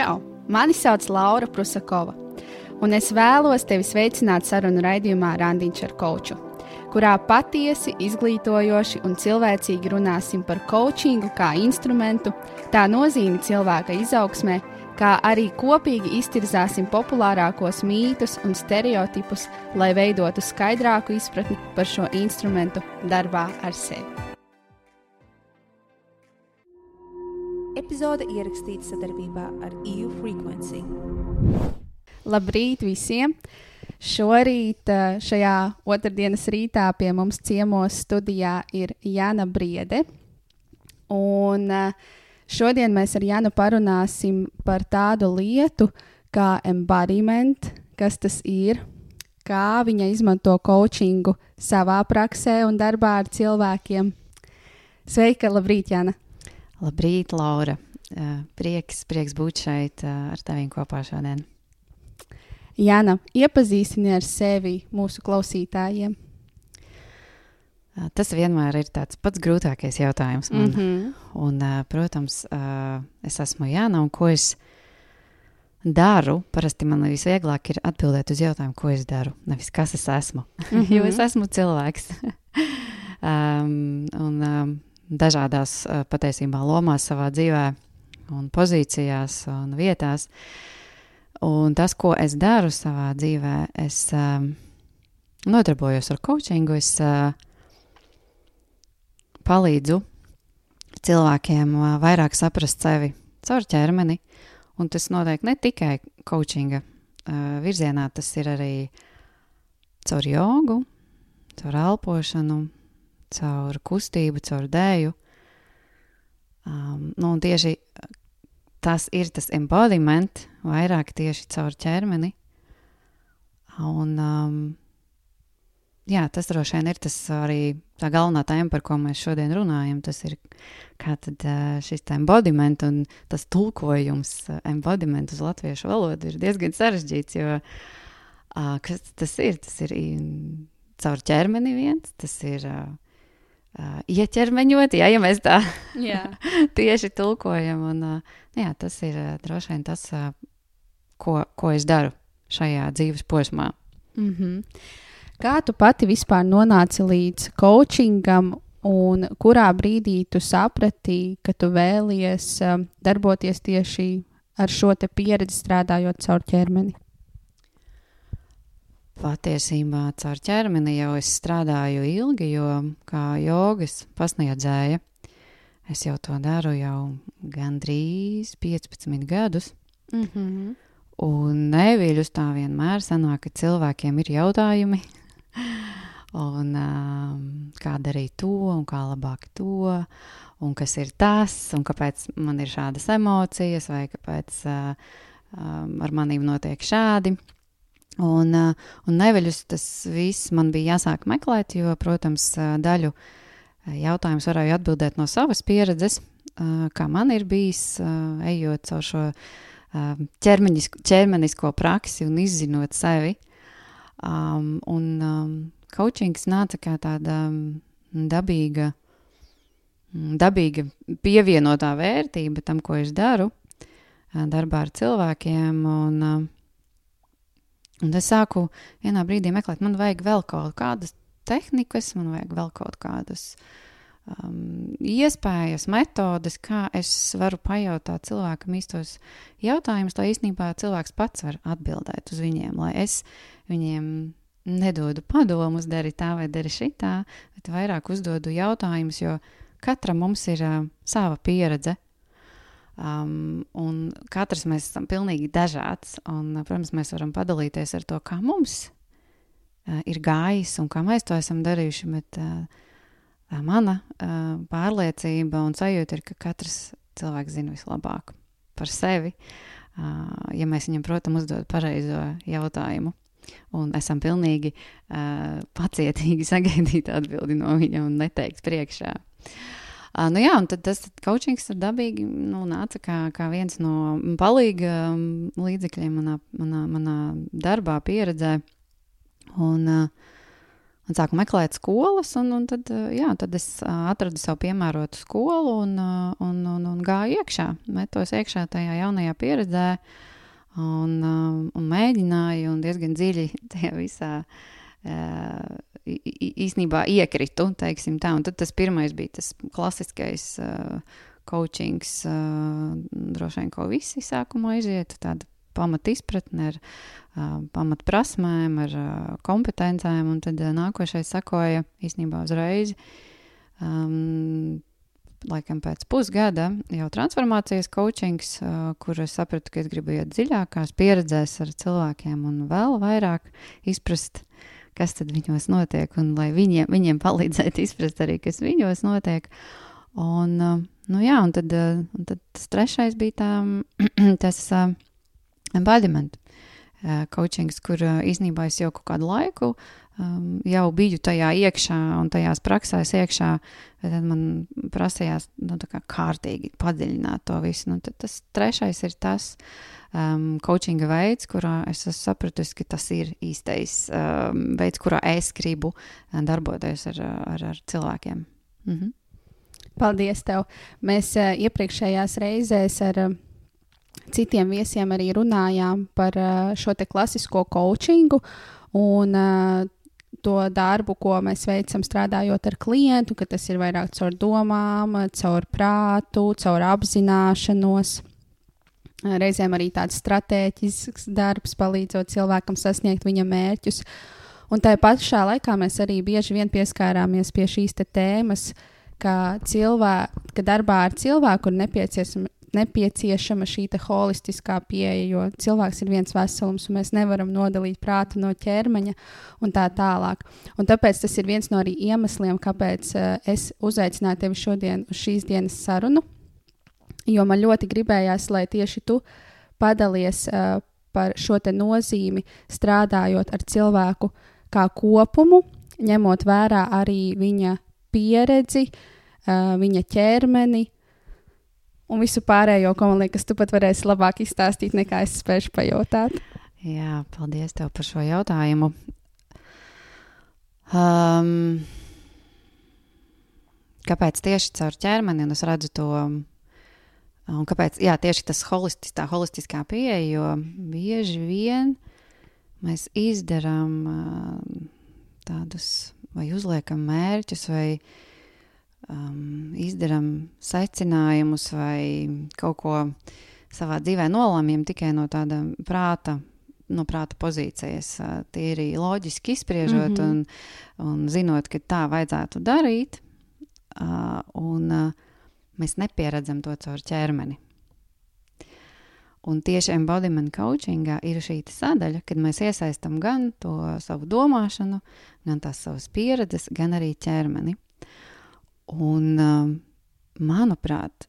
Čau! Mani sauc Laura Prusakova, un es vēlos tevi sveicināt sarunu raidījumā Randiņš ar Koču, kurā patiesi, izglītojoši un cilvēcīgi runāsim par coachingu kā instrumentu, tā nozīmi cilvēka izaugsmē, kā arī kopīgi iztirzāsim populārākos mītus un stereotipus, lai veidotu skaidrāku izpratni par šo instrumentu darbā ar sevi. Epizode ierakstīta sadarbībā ar EU Frequency. Labrīt visiem! Šorīt, eh, šajā otrdienas rītā, pie mums ciemos studijā ir Jana Briede. Un eh, šodien mēs ar Janu parunāsim par tādu lietu kā embodiment, kas tas ir, kā viņa izmanto coachingu savā praksē un darbā ar cilvēkiem. Sveika, labrīt, Jana! Labrīt, Laura! Prieks, prieks būt šeit ar teviem kopā šodien. Jāna, iepazīstini ar sevi mūsu klausītājiem. Tas vienmēr ir tāds pats grūtākais jautājums. Man. Mm -hmm. un, protams, es esmu Jāna, un ko es daru? Parasti man visvieglāk ir atbildēt uz jautājumu, ko es daru, nevis kas es esmu. Mm -hmm. jo es esmu cilvēks. um, un, um, dažādās patiesībā lomās savā dzīvē, un pozīcijās un vietās. Un tas, ko es daru savā dzīvē, es um, nodarbojos ar coachingu, es uh, palīdzu cilvēkiem uh, vairāk saprast sevi caur ķermeni. Un tas notiek ne tikai coachinga uh, virzienā, tas ir arī caur jogu, caur elpošanu, caur kustību, caur dēju. Um, nu, tieši tas ir tas embodiment, vairāk tieši caur ķermeni. Un, um, jā, tas droši vien ir tas arī tā galvenā tēma, par ko mēs šodien runājam. Tas ir kā tad uh, šis embodiment un tas tulkojums uh, embodiment uz latviešu valodu ir diezgan sarežģīts, jo uh, kas tas ir? Tas ir caur ķermeni viens, tas ir uh, uh, ieķermeņot, ja, ja mēs tā tieši tulkojam. Un, uh, jā, tas ir uh, droši vien tas, uh, ko, ko es daru šajā dzīves posmā. Mm -hmm. Kā tu pati vispār nonāci līdz coachingam, un kurā brīdī tu saprati, ka tu vēlies uh, darboties tieši ar šo pieredzi strādājot caur ķermeni? Patiesībā caur ķermeni jau es strādāju ilgi, jo kā jogas pasniedzēja, es jau to daru jau gandrīz 15 gadus. Mm -hmm. Un neviļus tā vienmēr sanāk, ka cilvēkiem ir jautājumi, un um, kā darīt to, un kā labāk to, un kas ir tas, un kāpēc man ir šādas emocijas, vai kāpēc uh, um, ar manīm notiek šādi. Un, un neveļus tas viss man bija jāsāk meklēt, jo, protams, daļu jautājumus varēju atbildēt no savas pieredzes, kā man ir bijis, ejot caur šo ķermenisko, ķermenisko praksi un izzinot sevi. Um, un um, coachings nāca kā tāda um, dabīga, dabīga pievienotā vērtība tam, ko es daru darbā ar cilvēkiem. Un, uh, Un es sāku vienā brīdī meklēt, man vajag vēl kaut kādas tehnikas, man vajag vēl kaut kādas um, iespējas, metodes, kā es varu pajautāt cilvēkam īstos jautājumus, lai īstenībā cilvēks pats var atbildēt uz viņiem, lai es viņiem nedodu padomus, dari tā vai dari šitā, bet vairāk uzdodu jautājumus, jo katram mums ir uh, sava pieredze, Um, un katrs mēs esam pilnīgi dažāds. Un, protams, mēs varam padalīties ar to, kā mums uh, ir gājis un kā mēs to esam darījuši. Bet uh, mana uh, pārliecība un sajūta ir, ka katrs cilvēks zina vislabāk par sevi. Uh, ja mēs viņam, protams, uzdodam pareizo jautājumu. Un esam pilnīgi uh, pacietīgi sagaidīt atbildi no viņa un neteikt priekšā. Uh, Uh, nu jā, un tad tas coachings ir dabīgi nu, nāca kā, kā viens no palīga līdzekļiem manā, manā, manā darbā, pieredzē. Un, uh, un sāku meklēt skolas, un, un tad, jā, tad es atradu sev piemērotu skolu un, un, un, un gāju iekšā, metos iekšā tajā jaunajā pieredzē un, un mēģināju un diezgan dziļi tajā visā īsnībā iekritu, teiksim tā. Un tad tas pirmais bija tas klasiskais uh, coachings, uh, droši vien, ko visi sākumā iziet, tāda pamat izpratne ar uh, pamat prasmēm, ar uh, kompetencēm, un tad uh, nākošais sakoja īsnībā uzreiz. Um, laikam pēc pusgada jau transformācijas coachings, uh, kur es sapratu, ka es gribu iet dziļākās pieredzēs ar cilvēkiem un vēl vairāk izprast, kas tad viņos notiek, un lai viņiem, viņiem palīdzētu izprast arī, kas viņos notiek. Un, uh, nu jā, un tad, uh, un tad tas trešais bija tā, tas uh, embodiment uh, coachings, kur uh, īsnībā es jau kādu laiku um, jau biju tajā iekšā un tajās praksēs iekšā, tad man prasījās nu, kā kārtīgi padziļināt to visu. Nu, tas trešais ir tas um, coachinga veids, kurā es esmu sapratusi, ka tas ir īstais um, veids, kurā es gribu darboties ar, ar, ar cilvēkiem. Mhm. Paldies tev! Mēs uh, iepriekšējās reizēs ar uh, citiem viesiem arī runājām par uh, šo klasisko coachingu un uh, to darbu, ko mēs veicam strādājot ar klientu, ka tas ir vairāk caur domām, caur prātu, caur apzināšanos. Reizēm arī tāds strateģisks darbs, palīdzot cilvēkam sasniegt viņa mērķus. Un tā pašā laikā mēs arī bieži vien pieskārāmies pie šīs tēmas, ka, cilvē, ka darbā ar cilvēku ir nepieciešama nepieciešama šī holistiskā pieeja, jo cilvēks ir viens veselums, un mēs nevaram nodalīt prātu no ķermeņa un tā tālāk. Un tāpēc tas ir viens no iemesliem, kāpēc uh, es uzaicināju tevi šodien uz šīs dienas sarunu, jo man ļoti gribējās, lai tieši tu padalies uh, par šo nozīmi strādājot ar cilvēku kā kopumu, ņemot vērā arī viņa pieredzi, uh, viņa ķermeni, un visu pārējo, ko man liekas, tu pat varēsi labāk izstāstīt, nekā es spēšu pajautāt. Jā, paldies tev par šo jautājumu. Um, kāpēc tieši caur ķermeni, un es redzu to, un kāpēc, jā, tieši tas holistis, tā holistiskā pieeja, jo bieži vien mēs izdarām uh, tādus vai uzliekam mērķus vai uh, um, izdarām secinājumus vai kaut ko savā dzīvē nolēmjam tikai no tāda prāta. No prāta pozīcijas, uh, tīri loģiski izspriežot, mm -hmm. un, un zinot, ka tā vajadzētu darīt, uh, un uh, mēs nepieredzam to caur ķermeni. Un tieši embodiment coachingā ir šī sadaļa, kad mēs iesaistām gan to savu domāšanu, gan tās savas pieredzes, gan arī ķermeni. Un, um, manuprāt,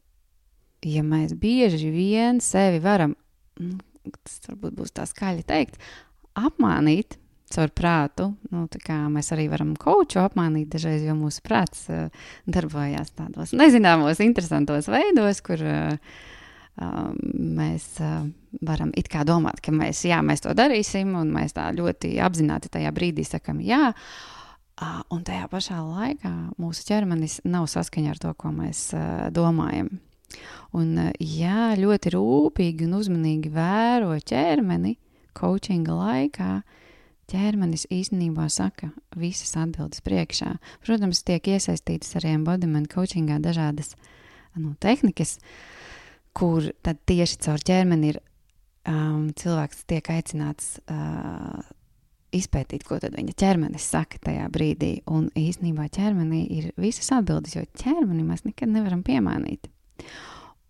ja mēs bieži vien sevi varam, nu, tas varbūt būs tā skaļi teikt, apmānīt caur prātu, nu, kā mēs arī varam koču apmānīt dažreiz, jo mūsu prāts uh, darbojās tādos nezināmos, interesantos veidos, kur uh, um, mēs uh, varam it kā domāt, ka mēs, jā, mēs to darīsim, un mēs tā ļoti apzināti tajā brīdī sakam, jā, Un tajā pašā laikā mūsu ķermenis nav saskaņā ar to, ko mēs domājam. Un, ja ļoti rūpīgi un uzmanīgi vēro ķermeni, coachinga laikā, ķermenis īstenībā saka visas atbildes priekšā. Protams, tiek iesaistītas arī embodiment coachingā dažādas nu, tehnikas, kur tad tieši caur ķermeni ir um, cilvēks tiek aicināts uh, izpētīt, ko tad viņa ķermenis saka tajā brīdī. Un īsnībā ķermenī ir visas atbildes, jo ķermeni mēs nekad nevaram piemānīt.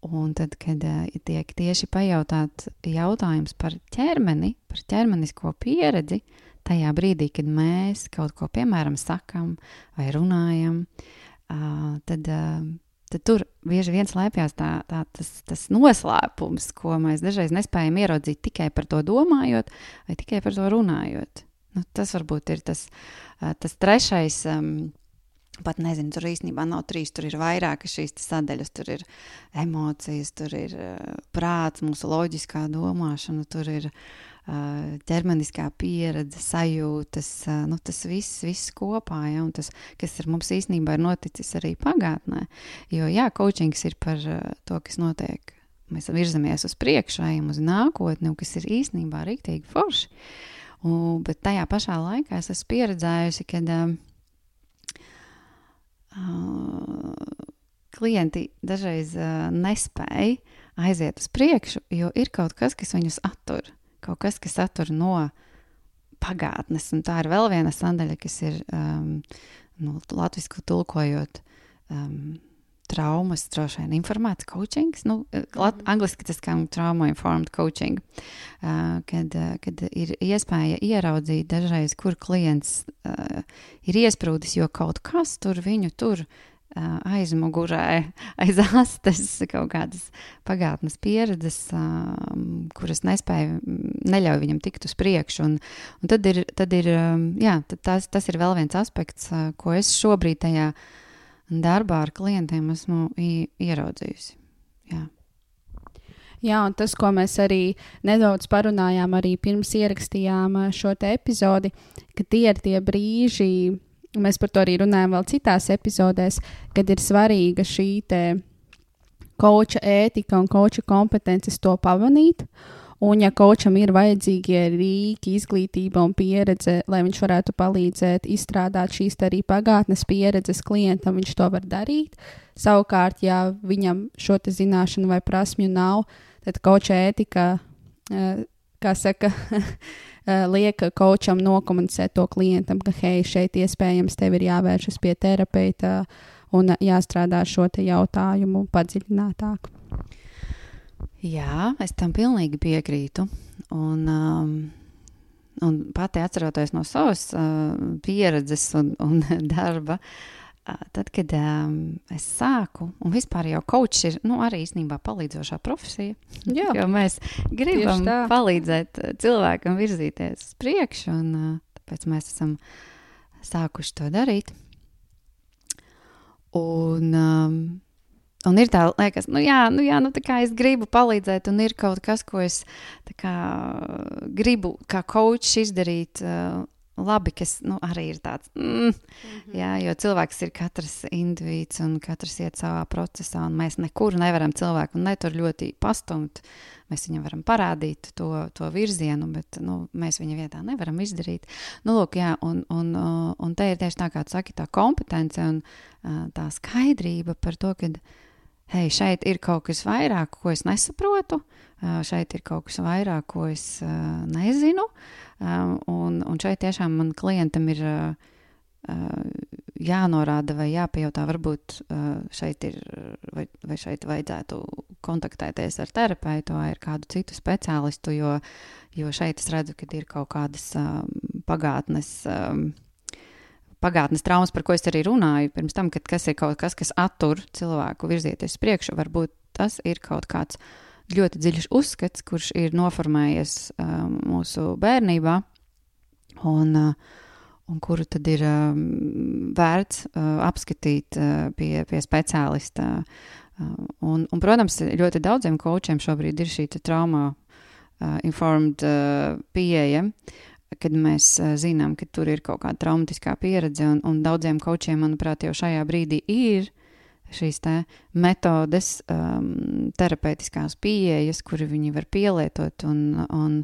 Un tad, kad uh, tiek tieši pajautāts jautājums par ķermeni, par ķermenisko pieredzi, tajā brīdī, kad mēs kaut ko, piemēram, sakam vai runājam, tad, tad tur bieži vien slēpjas tā, tā, tas, tas noslēpums, ko mēs dažreiz nespējam ieraudzīt tikai par to domājot vai tikai par to runājot. Nu, tas varbūt ir tas, tas trešais um, Pat nezinu, tur īstenībā nav trīs, tur ir vairāk šīs sadaļas. Tur ir emocijas, tur ir uh, prāts, mūsu loģiskā domāšana, tur ir uh, ķermeniskā pieredze, sajūtas. Uh, nu, tas viss, viss kopā, ja, un tas, kas ar mums īstenībā ir noticis arī pagātnē. Jo, jā, coachings ir par uh, to, kas notiek. Mēs virzamies uz priekšu, ejam uz nākotni, un kas ir īstenībā rīktīgi forši. Un, bet tajā pašā laikā es esmu pieredzējusi, ka uh, uh, klienti dažreiz uh, nespēja aiziet uz priekšu, jo ir kaut kas, kas viņus attur, kaut kas, kas attur no pagātnes. Un tā ir vēl viena sadaļa, kas ir um, nu, latviešu tulkojot. Um, traumas, droši vien informēts coaching, nu, lat, angliski tas kā trauma informed coaching, uh, kad, uh, kad ir iespēja ieraudzīt dažreiz, kur klients uh, ir iesprūdis, jo kaut kas tur viņu tur uh, aizmugurē, aiz astes kaut kādas pagātnes pieredzes, uh, kuras nespēja, neļauj viņam tikt uz priekšu. Un, un tad ir, tad ir um, jā, tad tas, tas ir vēl viens aspekts, uh, ko es šobrīd tajā uh, darbā ar klientiem esmu ieraudzījusi. Jā. Jā, un tas, ko mēs arī nedaudz parunājām, arī pirms ierakstījām šo epizodi, ka tie ir tie brīži, mēs par to arī runājam vēl citās epizodēs, kad ir svarīga šī koča ētika un koča kompetences to pamanīt. Uh, Un, ja kočam ir vajadzīgie rīki, izglītība un pieredze, lai viņš varētu palīdzēt izstrādāt šīs arī pagātnes pieredzes klientam, viņš to var darīt. Savukārt, ja viņam šo zināšanu vai prasmju nav, tad koča ētika, eh, kā saka, eh, liek kočam nokomunicēt to klientam, ka, hei, šeit iespējams tev ir jāvēršas pie terapeita un jāstrādā šo jautājumu padziļinātāk. Jā, es tam pilnīgi piekrītu. Un, um, un pati atceroties no savas uh, pieredzes un, un darba, uh, tad, kad um, es sāku, un vispār jau kočs ir nu, arī īstenībā palīdzošā profesija. Jā, jo mēs gribam palīdzēt cilvēkam virzīties uz priekšu, un uh, tāpēc mēs esam sākuši to darīt. Un, um, Un ir tā, liekas, nu jā, nu jā, nu tā kā es gribu palīdzēt, un ir kaut kas, ko es kā, gribu kā coach izdarīt. Uh, labi, kas nu, arī ir tāds, mm, mm -hmm. jā, jo cilvēks ir katrs individs un katrs iet savā procesā, un mēs nekur nevaram cilvēku ne tur ļoti pastumt. Mēs viņam varam parādīt to, to virzienu, bet nu, mēs viņa vietā nevaram izdarīt. Nu, lūk, jā, un, un, un te ir tieši tā, kā tu saki, tā kompetence un tā skaidrība par to, ka hei, šeit ir kaut kas vairāk, ko es nesaprotu, šeit ir kaut kas vairāk, ko es nezinu. Un, un šeit tiešām man klientam ir jānorāda vai jāpajautā, varbūt šeit ir, vai, vai šeit vajadzētu kontaktēties ar terapeitu vai ar kādu citu speciālistu, jo, jo šeit es redzu, ka ir kaut kādas pagātnes pagātnes traumas, par ko es arī runāju pirms tam, kad kas ir kaut kas, kas attur cilvēku virzieties priekšu, varbūt tas ir kaut kāds ļoti dziļš uzskats, kurš ir noformējies um, mūsu bērnībā, un, uh, un kuru tad ir um, vērts uh, apskatīt uh, pie, pie speciālista. Uh, un, un, protams, ļoti daudziem kočiem šobrīd ir šī trauma uh, informed uh, pieeja. Uh, kad mēs zinām, ka tur ir kaut kāda traumatiskā pieredze, un, un daudziem kočiem, manuprāt, jau šajā brīdī ir šīs metodes, um, terapeitiskās pieejas, kuri viņi var pielietot, un, un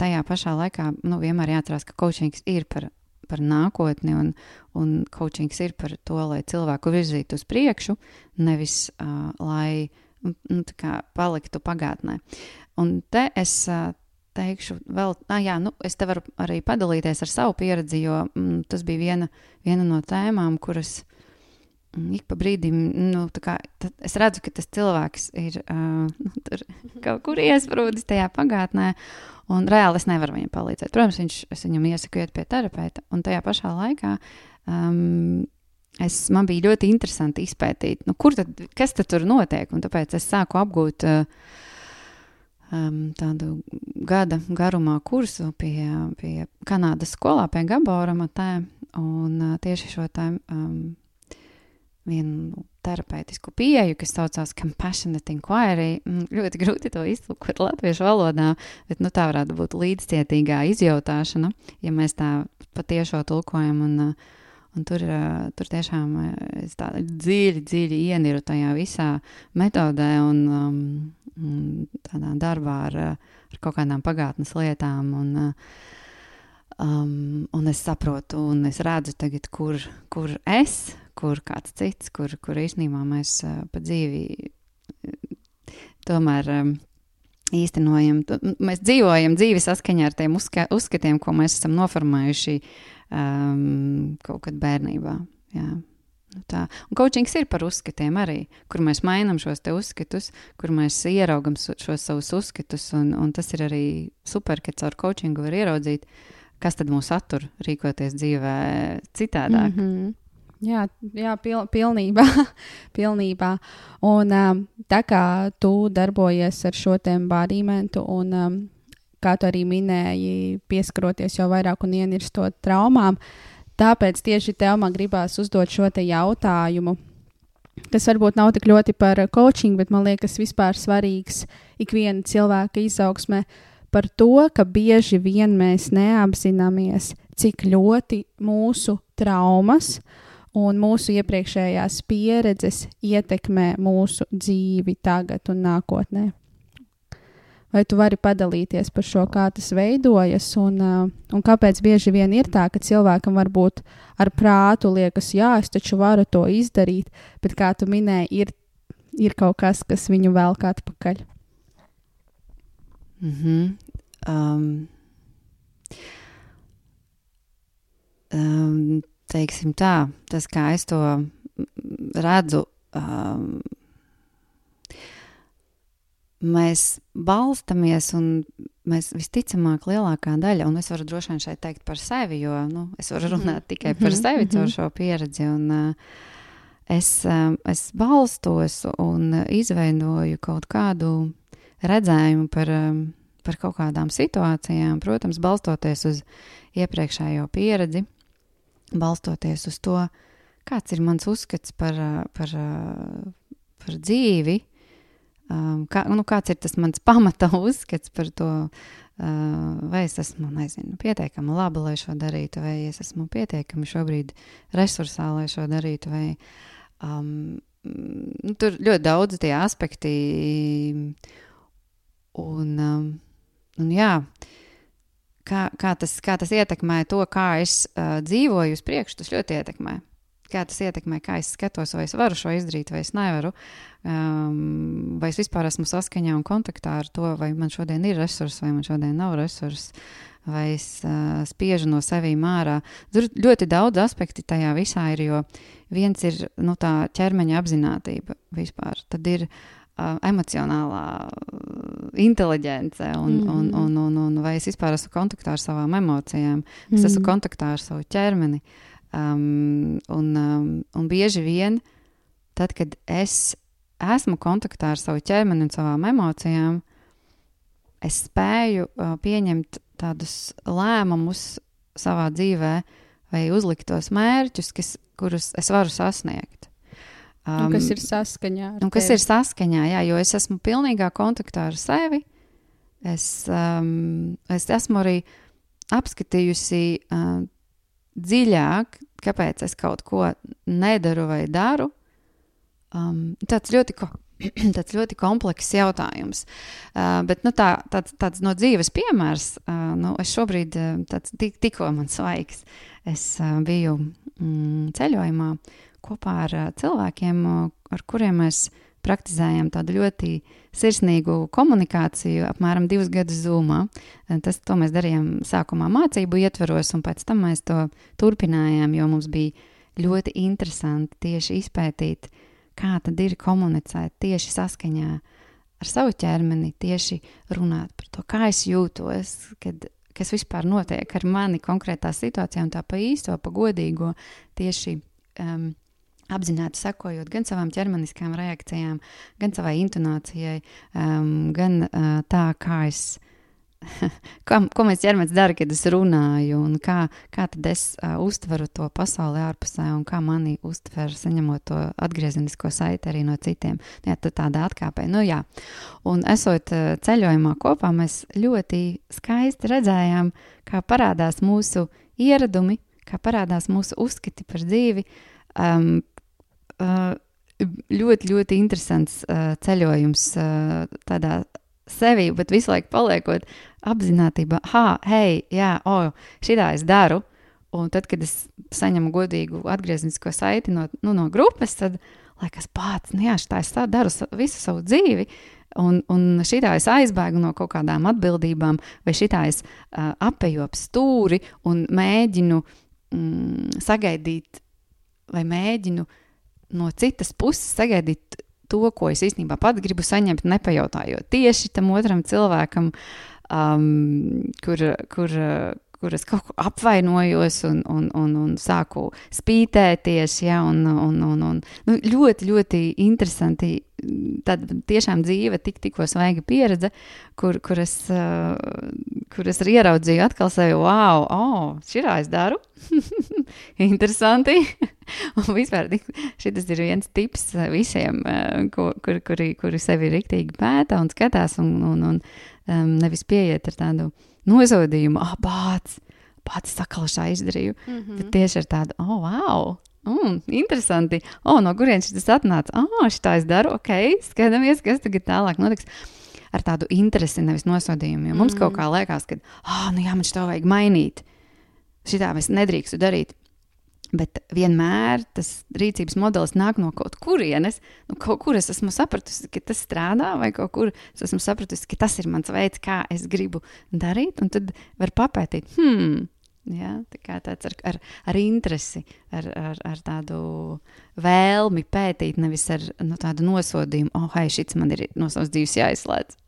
tajā pašā laikā nu, vienmēr jāatcerās, ka coachings ir par, par nākotni, un, un coachings ir par to, lai cilvēku virzītu uz priekšu, nevis uh, lai nu, paliktu pagātnē. Un te es uh, teikšu, vēl, ah, jā, nu, es te varu arī padalīties ar savu pieredzi, jo mm, tas bija viena, viena no tēmām, kuras mm, ik pa brīdim, nu, kā, es redzu, ka tas cilvēks ir uh, nu, tur kaut kur iesprūdis tajā pagātnē, un reāli es nevaru viņam palīdzēt. Protams, viņš, es viņam iesaku iet pie terapeita, un tajā pašā laikā um, es, man bija ļoti interesanti izpētīt, nu, kur tad, kas tad tur notiek, tāpēc es sāku apgūt uh, um, tādu gada garumā kursu pie, pie Kanādas skolā, pie Gabora Matē. un uh, tieši šo tā um, vienu terapeitisku pieeju, kas saucās Compassionate Inquiry. Ļoti grūti to iztulkot latviešu valodā, bet nu, tā varētu būt līdzcietīgā izjautāšana, ja mēs tā patiešo tulkojam. Un, un tur, tur tiešām es tādu dziļi, dziļi ieniru tajā visā metodē un um, tādā darbā ar, ar kaut kādām pagātnes lietām. Un, um, un es saprotu, un es redzu tagad, kur, kur es, kur kāds cits, kur, kur īstenībā mēs pa dzīvi tomēr um, īstenojam, mēs dzīvojam dzīvi saskaņā ar tiem uzska uzskatiem, ko mēs esam noformējuši um, kaut kad bērnībā. Jā. Nu tā. Un coachings ir par uzskatiem arī, kur mēs mainām šos uzskatus, kur mēs ieraugam šos savus uzskatus. Un, un tas ir arī super, ka caur coachingu var ieraudzīt, kas tad mūs attur rīkoties dzīvē citādāk. Mm -hmm. Jā, jā pil, pilnībā. pilnībā. Un um, tā kā tu darbojies ar šo tēmu bādīmentu un um, kā tu arī minēji, pieskaroties jau vairāk un ienirstot traumām, tāpēc tieši tev man gribās uzdot šo jautājumu, kas varbūt nav tik ļoti par coaching, bet man liekas vispār svarīgs ikviena cilvēka izaugsmē par to, ka bieži vien mēs neapzināmies, cik ļoti mūsu traumas un mūsu iepriekšējās pieredzes ietekmē mūsu dzīvi tagad un nākotnē. Vai tu vari padalīties par šo, kā tas veidojas, un, uh, un kāpēc bieži vien ir tā, ka cilvēkam varbūt ar prātu liekas, jā, es taču varu to izdarīt, bet kā tu minēji, ir, ir kaut kas, kas viņu velk atpakaļ. Mm -hmm. um, um, teiksim tā, tas, kā es to redzu, um, mēs balstamies un mēs visticamāk lielākā daļa, un es varu droši vien šeit teikt par sevi, jo nu, es varu runāt mm -hmm. tikai par mhm, sevi caur šo pieredzi. Un, uh, es, um, es balstos un izveidoju kaut kādu redzējumu par, um, par kaut kādām situācijām, protams, balstoties uz iepriekšējo pieredzi balstoties uz to, kāds ir mans uzskats par, par, par dzīvi, um, kā, nu, kāds ir tas mans pamata uzskats par to, uh, vai es esmu, nezinu, pietiekami laba, lai šo darītu, vai es esmu pietiekami šobrīd resursā, lai šo darītu, vai um, nu, tur ļoti daudz tie aspekti, un, um, un jā, uh, kā, kā, tas, kā tas ietekmē to, kā es uh, dzīvoju uz priekšu, tas ļoti ietekmē. Kā tas ietekmē, kā es skatos, vai es varu šo izdarīt, vai es nevaru. Um, vai es vispār esmu saskaņā un kontaktā ar to, vai man šodien ir resursi, vai man šodien nav resursi, vai es uh, spiežu no sevīm ārā. Tur ļoti daudz aspektu tajā visā ir, jo viens ir nu, tā ķermeņa apziņotība vispār. Tad ir uh, emocionālā inteliģence, un, mm un, un, un, un vai es vispār esmu kontaktā ar savām emocijām, es mm -hmm. esmu kontaktā ar savu ķermeni. Um, un, um, un bieži vien, tad, kad es esmu kontaktā ar savu ķermeni un savām emocijām, es spēju uh, pieņemt tādus lēmumus savā dzīvē vai uzlikt tos mērķus, kas, kurus es varu sasniegt. Um, un kas ir saskaņā? Un kas tevi? ir saskaņā, jā, jo es esmu pilnīgā kontaktā ar sevi. Es, um, es esmu arī apskatījusi uh, dziļāk, kāpēc es kaut ko nedaru vai daru. Um, tāds ļoti tāds ļoti komplekss jautājums. Uh, bet nu, tā, tāds, tāds no dzīves piemērs, uh, nu, es šobrīd, uh, tāds, tik, tikko man svaigs, es uh, biju mm, ceļojumā kopā ar cilvēkiem, ar kuriem mēs praktizējam tādu ļoti sirsnīgu komunikāciju, apmēram divus gadus zūmā. Tas, to mēs darījām sākumā mācību ietveros, un pēc tam mēs to turpinājām, jo mums bija ļoti interesanti tieši izpētīt, kā tad ir komunicēt tieši saskaņā ar savu ķermeni, tieši runāt par to, kā es jūtos, kad kas vispār notiek ar mani konkrētā situācijā, un tā pa īsto, pa godīgo, tieši um, apzināti sekojot gan savām ķermeniskām reakcijām, gan savai intonācijai, um, gan uh, tā, kā es kā, ko mēs ķermenis dara, kad es runāju, un kā, kā es uh, uztveru to pasauli ārpusē, un kā mani uztver, saņemot to atgriezenisko saiti arī no citiem. Jā, tad tādā atkāpē. Nu, jā. Un esot uh, ceļojumā kopā, mēs ļoti skaisti redzējām, kā parādās mūsu ieradumi, kā parādās mūsu uzskati par dzīvi. Um, uh, ļoti, ļoti interesants uh, ceļojums uh, tādā sevi, bet visu laiku paliekot apzinātībā, ah, hei, jā, o, oh, šitā es daru. Un tad, kad es saņemu godīgu atgrieznisko saiti no, nu, no grupas, tad liekas, pats, nu jā, tā es tā daru visu savu dzīvi. Un, un šitā es aizbēgu no kaut kādām atbildībām, vai šitā es uh, apēju ap stūri un mēģinu mm, sagaidīt, vai mēģinu no citas puses sagaidīt to, ko es īstenībā pats gribu saņemt, nepajautājot tieši tam otram cilvēkam, um, kur, kur, kur es kaut ko apvainojos un, un, un, un sāku spītēties. Ja, un, un, un, un, nu, ļoti, ļoti interesanti. Tāda tiešām dzīve, tik, tikko svaiga pieredze, kur, kur, es, uh, kur es ieraudzīju atkal sevi, wow, oh, šitā es daru. Interesanti. Un vispār šis ir viens tips visiem, uh, kur, kur, kuri, kuri sevi riktīgi pēta un skatās un, un, un um, nevis pieiet ar tādu nosodījumu, ah, bāc, pats sakalšā izdarīju. Mm -hmm. Bet tieši ar tādu, oh, wow! Mm, interesanti. Oh, no kurienes tas atnāca? Ah, oh, šī tā es daru. Ok, skatāmies, kas tagad tālāk notiks. Ar tādu interesi, nevis nosodījumu. Jo mums mm. kaut kā liekas, ka, ah, oh, nu jā, man šito vajag mainīt. Šitā es nedrīkstu darīt. Bet vienmēr tas rīcības modelis nāk no kaut kurienes. Nu, kaut kur es esmu sapratusi, ka tas strādā, vai kaut kur es esmu sapratusi, ka tas ir mans veids, kā es gribu darīt. Un tad var papētīt, hmm, ja, tā tāds ar, ar, ar interesi, ar, ar, ar tādu vēlmi pētīt, nevis ar nu, tādu nosodījumu, oh, hei, šis man ir no savas dzīves jāizslēdz.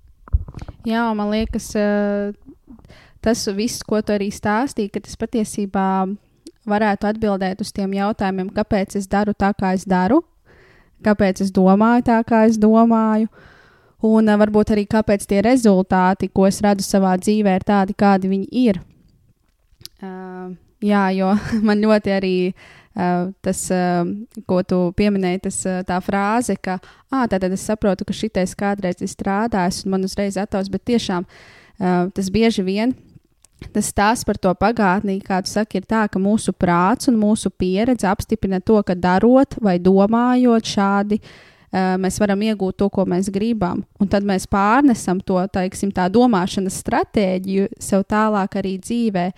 Jā, man liekas, tas viss, ko tu arī stāstīji, ka tas patiesībā ir varētu atbildēt uz tiem jautājumiem, kāpēc es daru tā, kā es daru, kāpēc es domāju tā, kā es domāju, un uh, varbūt arī kāpēc tie rezultāti, ko es redzu savā dzīvē, ir tādi, kādi viņi ir. Uh, jā, jo man ļoti arī uh, tas, uh, ko tu pieminēji, tas uh, tā frāze, ka, ah, tad es saprotu, ka šitais kādreiz ir strādājis, un man uzreiz attaus, bet tiešām uh, tas bieži vien Tas stāsts par to pagātnī, kā tu saki, ir tā, ka mūsu prāts un mūsu pieredze apstiprina to, ka darot vai domājot šādi, uh, mēs varam iegūt to, ko mēs gribam. Un tad mēs pārnesam to, teiksim, tā domāšanas stratēģiju sev tālāk arī dzīvē.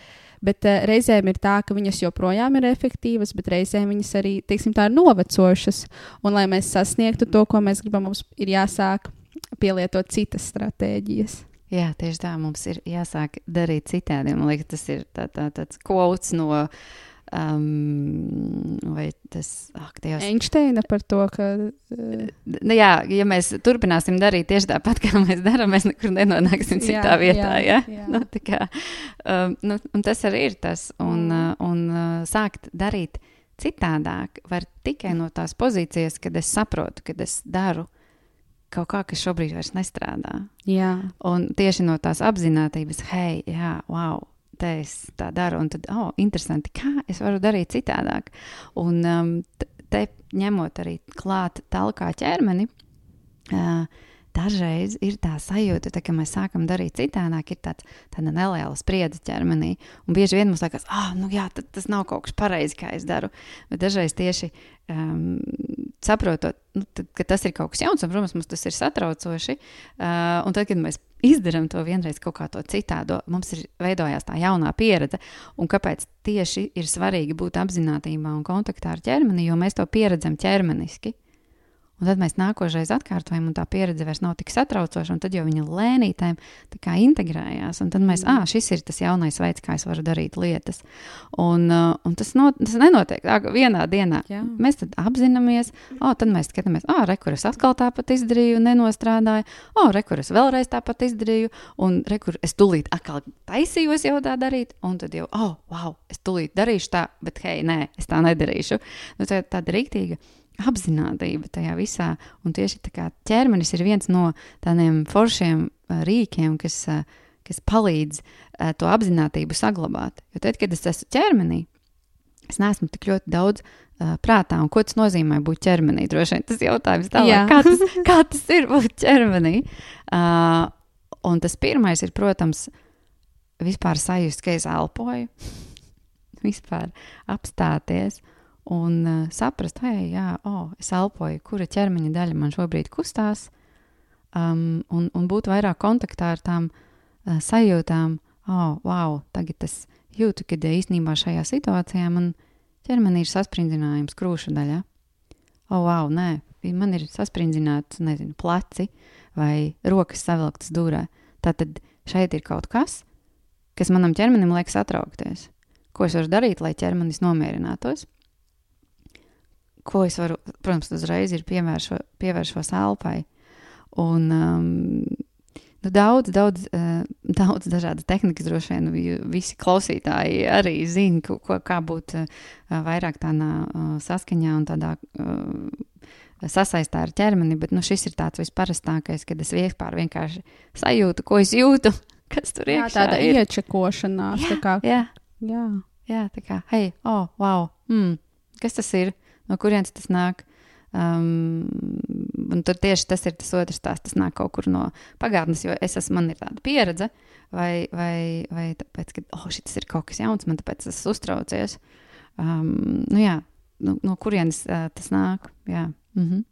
Bet uh, reizēm ir tā, ka viņas joprojām ir efektīvas, bet reizēm viņas arī, teiksim, tā ir novecojušas. Un, lai mēs sasniegtu to, ko mēs gribam, mums ir jāsāk pielietot citas stratēģijas. Jā, tieši tā mums ir jāsāk darīt citādi. Man liekas, tas ir tā, tā, tāds quotes no. Um, vai tas ir Einsteina par to, ka. Uh... Jā, ja mēs turpināsim darīt tieši tāpat, kā mēs darām, mēs nekur nenonāksim citā jā, vietā. Jā, ja? jā. Nu, kā, um, nu, tas arī ir tas. Un, mm. uh, un uh, sākt darīt citādāk var tikai no tās pozīcijas, kad es saprotu, kad es daru kaut kā, kas šobrīd vairs nestrādā. Jā. Un tieši no tās apziņotības, hei, jā, wow, te es tā daru, un tad, oh, interesanti, kā es varu darīt citādāk. Un um, te ņemot arī klāt talkā ķermeni. Uh, dažreiz ir tā sajūta, tā, ka mēs sākam darīt citādāk, ir tāds, tāda neliela spriedze ķermenī. Un bieži vien mums liekas, ah, nu jā, tas nav kaut kas pareizs, kā es daru. Bet dažreiz tieši um, saprotot, nu, tad, ka tas ir kaut kas jauns, un, protams, mums tas ir satraucoši. Uh, un tad, kad mēs izdarām to vienreiz kaut kā to citādo, mums ir veidojās tā jaunā pieredze. Un kāpēc tieši ir svarīgi būt apziņotībā un kontaktā ar ķermeni, jo mēs to pieredzam ķermeniski. Un tad mēs nākošais atkārtojam, un tā pieredze vairs nav tik satraucoša, un tad jau viņa lēnītēm integrējās. Un tad mēs, ah, šis ir tas jaunais veids, kā es varu darīt lietas. Un, uh, un tas, no, tas nenotiek tā, vienā dienā Jā. mēs apzināmies, oh, tad mēs skatāmies, ah, re, kur es atkal tāpat izdarīju, nenostrādāju, oh, re, kur es vēlreiz tāpat izdarīju, un re, kur es tūlīt atkal taisījos jau tā darīt, un tad jau, oh, wow, es tūlīt darīšu tā, bet hei, nē, es tā nedarīšu. Nu, tā ir tāda rīktīga apziņotība tajā visā. Un tieši tā kā ķermenis ir viens no tādiem foršiem uh, rīkiem, kas, uh, kas palīdz uh, to apziņotību saglabāt. Jo tad, kad es esmu ķermenī, es neesmu tik ļoti daudz uh, prātā. Un ko tas nozīmē būt ķermenī? Droši vien tas jautājums tālāk, kā tas, kā tas ir būt ķermenī. Uh, un tas pirmais ir, protams, vispār sajust, ka es elpoju, vispār apstāties un uh, saprast, hei, jā, oh, es elpoju, kura ķermeņa daļa man šobrīd kustās, um, un, un būt vairāk kontaktā ar tām uh, sajūtām, oh, wow, tagad es jūtu, ka īstenībā šajā situācijā man ķermenī ir saspringzinājums krūšu daļā. Oh, wow, nē, man ir sasprindzināts, nezinu, pleci vai rokas savilktas dūrē. Tātad šeit ir kaut kas, kas manam ķermenim liekas atraukties. Ko es varu darīt, lai ķermenis nomierinātos? Ko es varu, protams, uzreiz ir pievēršo, pievēršos elpai. Un um, nu, daudz, daudz, uh, daudz dažādas tehnikas droši vien visi klausītāji arī zina, ko, kā būt uh, vairāk tādā uh, saskaņā un tādā uh, sasaistā ar ķermeni, bet nu, šis ir tāds visparastākais, kad es vienkārši sajūtu, ko es jūtu, kas tur jā, iekšā tāda ir. iečakošanās. Jā, tā kā, jā, jā. jā, tā kā, hei, oh, wow, mm, kas tas ir, no kurienes tas nāk? Um, un tur tieši tas ir tas otrs stāsts. Tas nāk kaut kur no pagātnes, jo es esmu, man ir tāda pieredze, vai, vai, vai tāpēc, ka, oh, šis ir kaut kas jauns, man tāpēc tas uztraucies. Um, nu jā, no, no kurienes uh, tas nāk? Jā. Mm -hmm.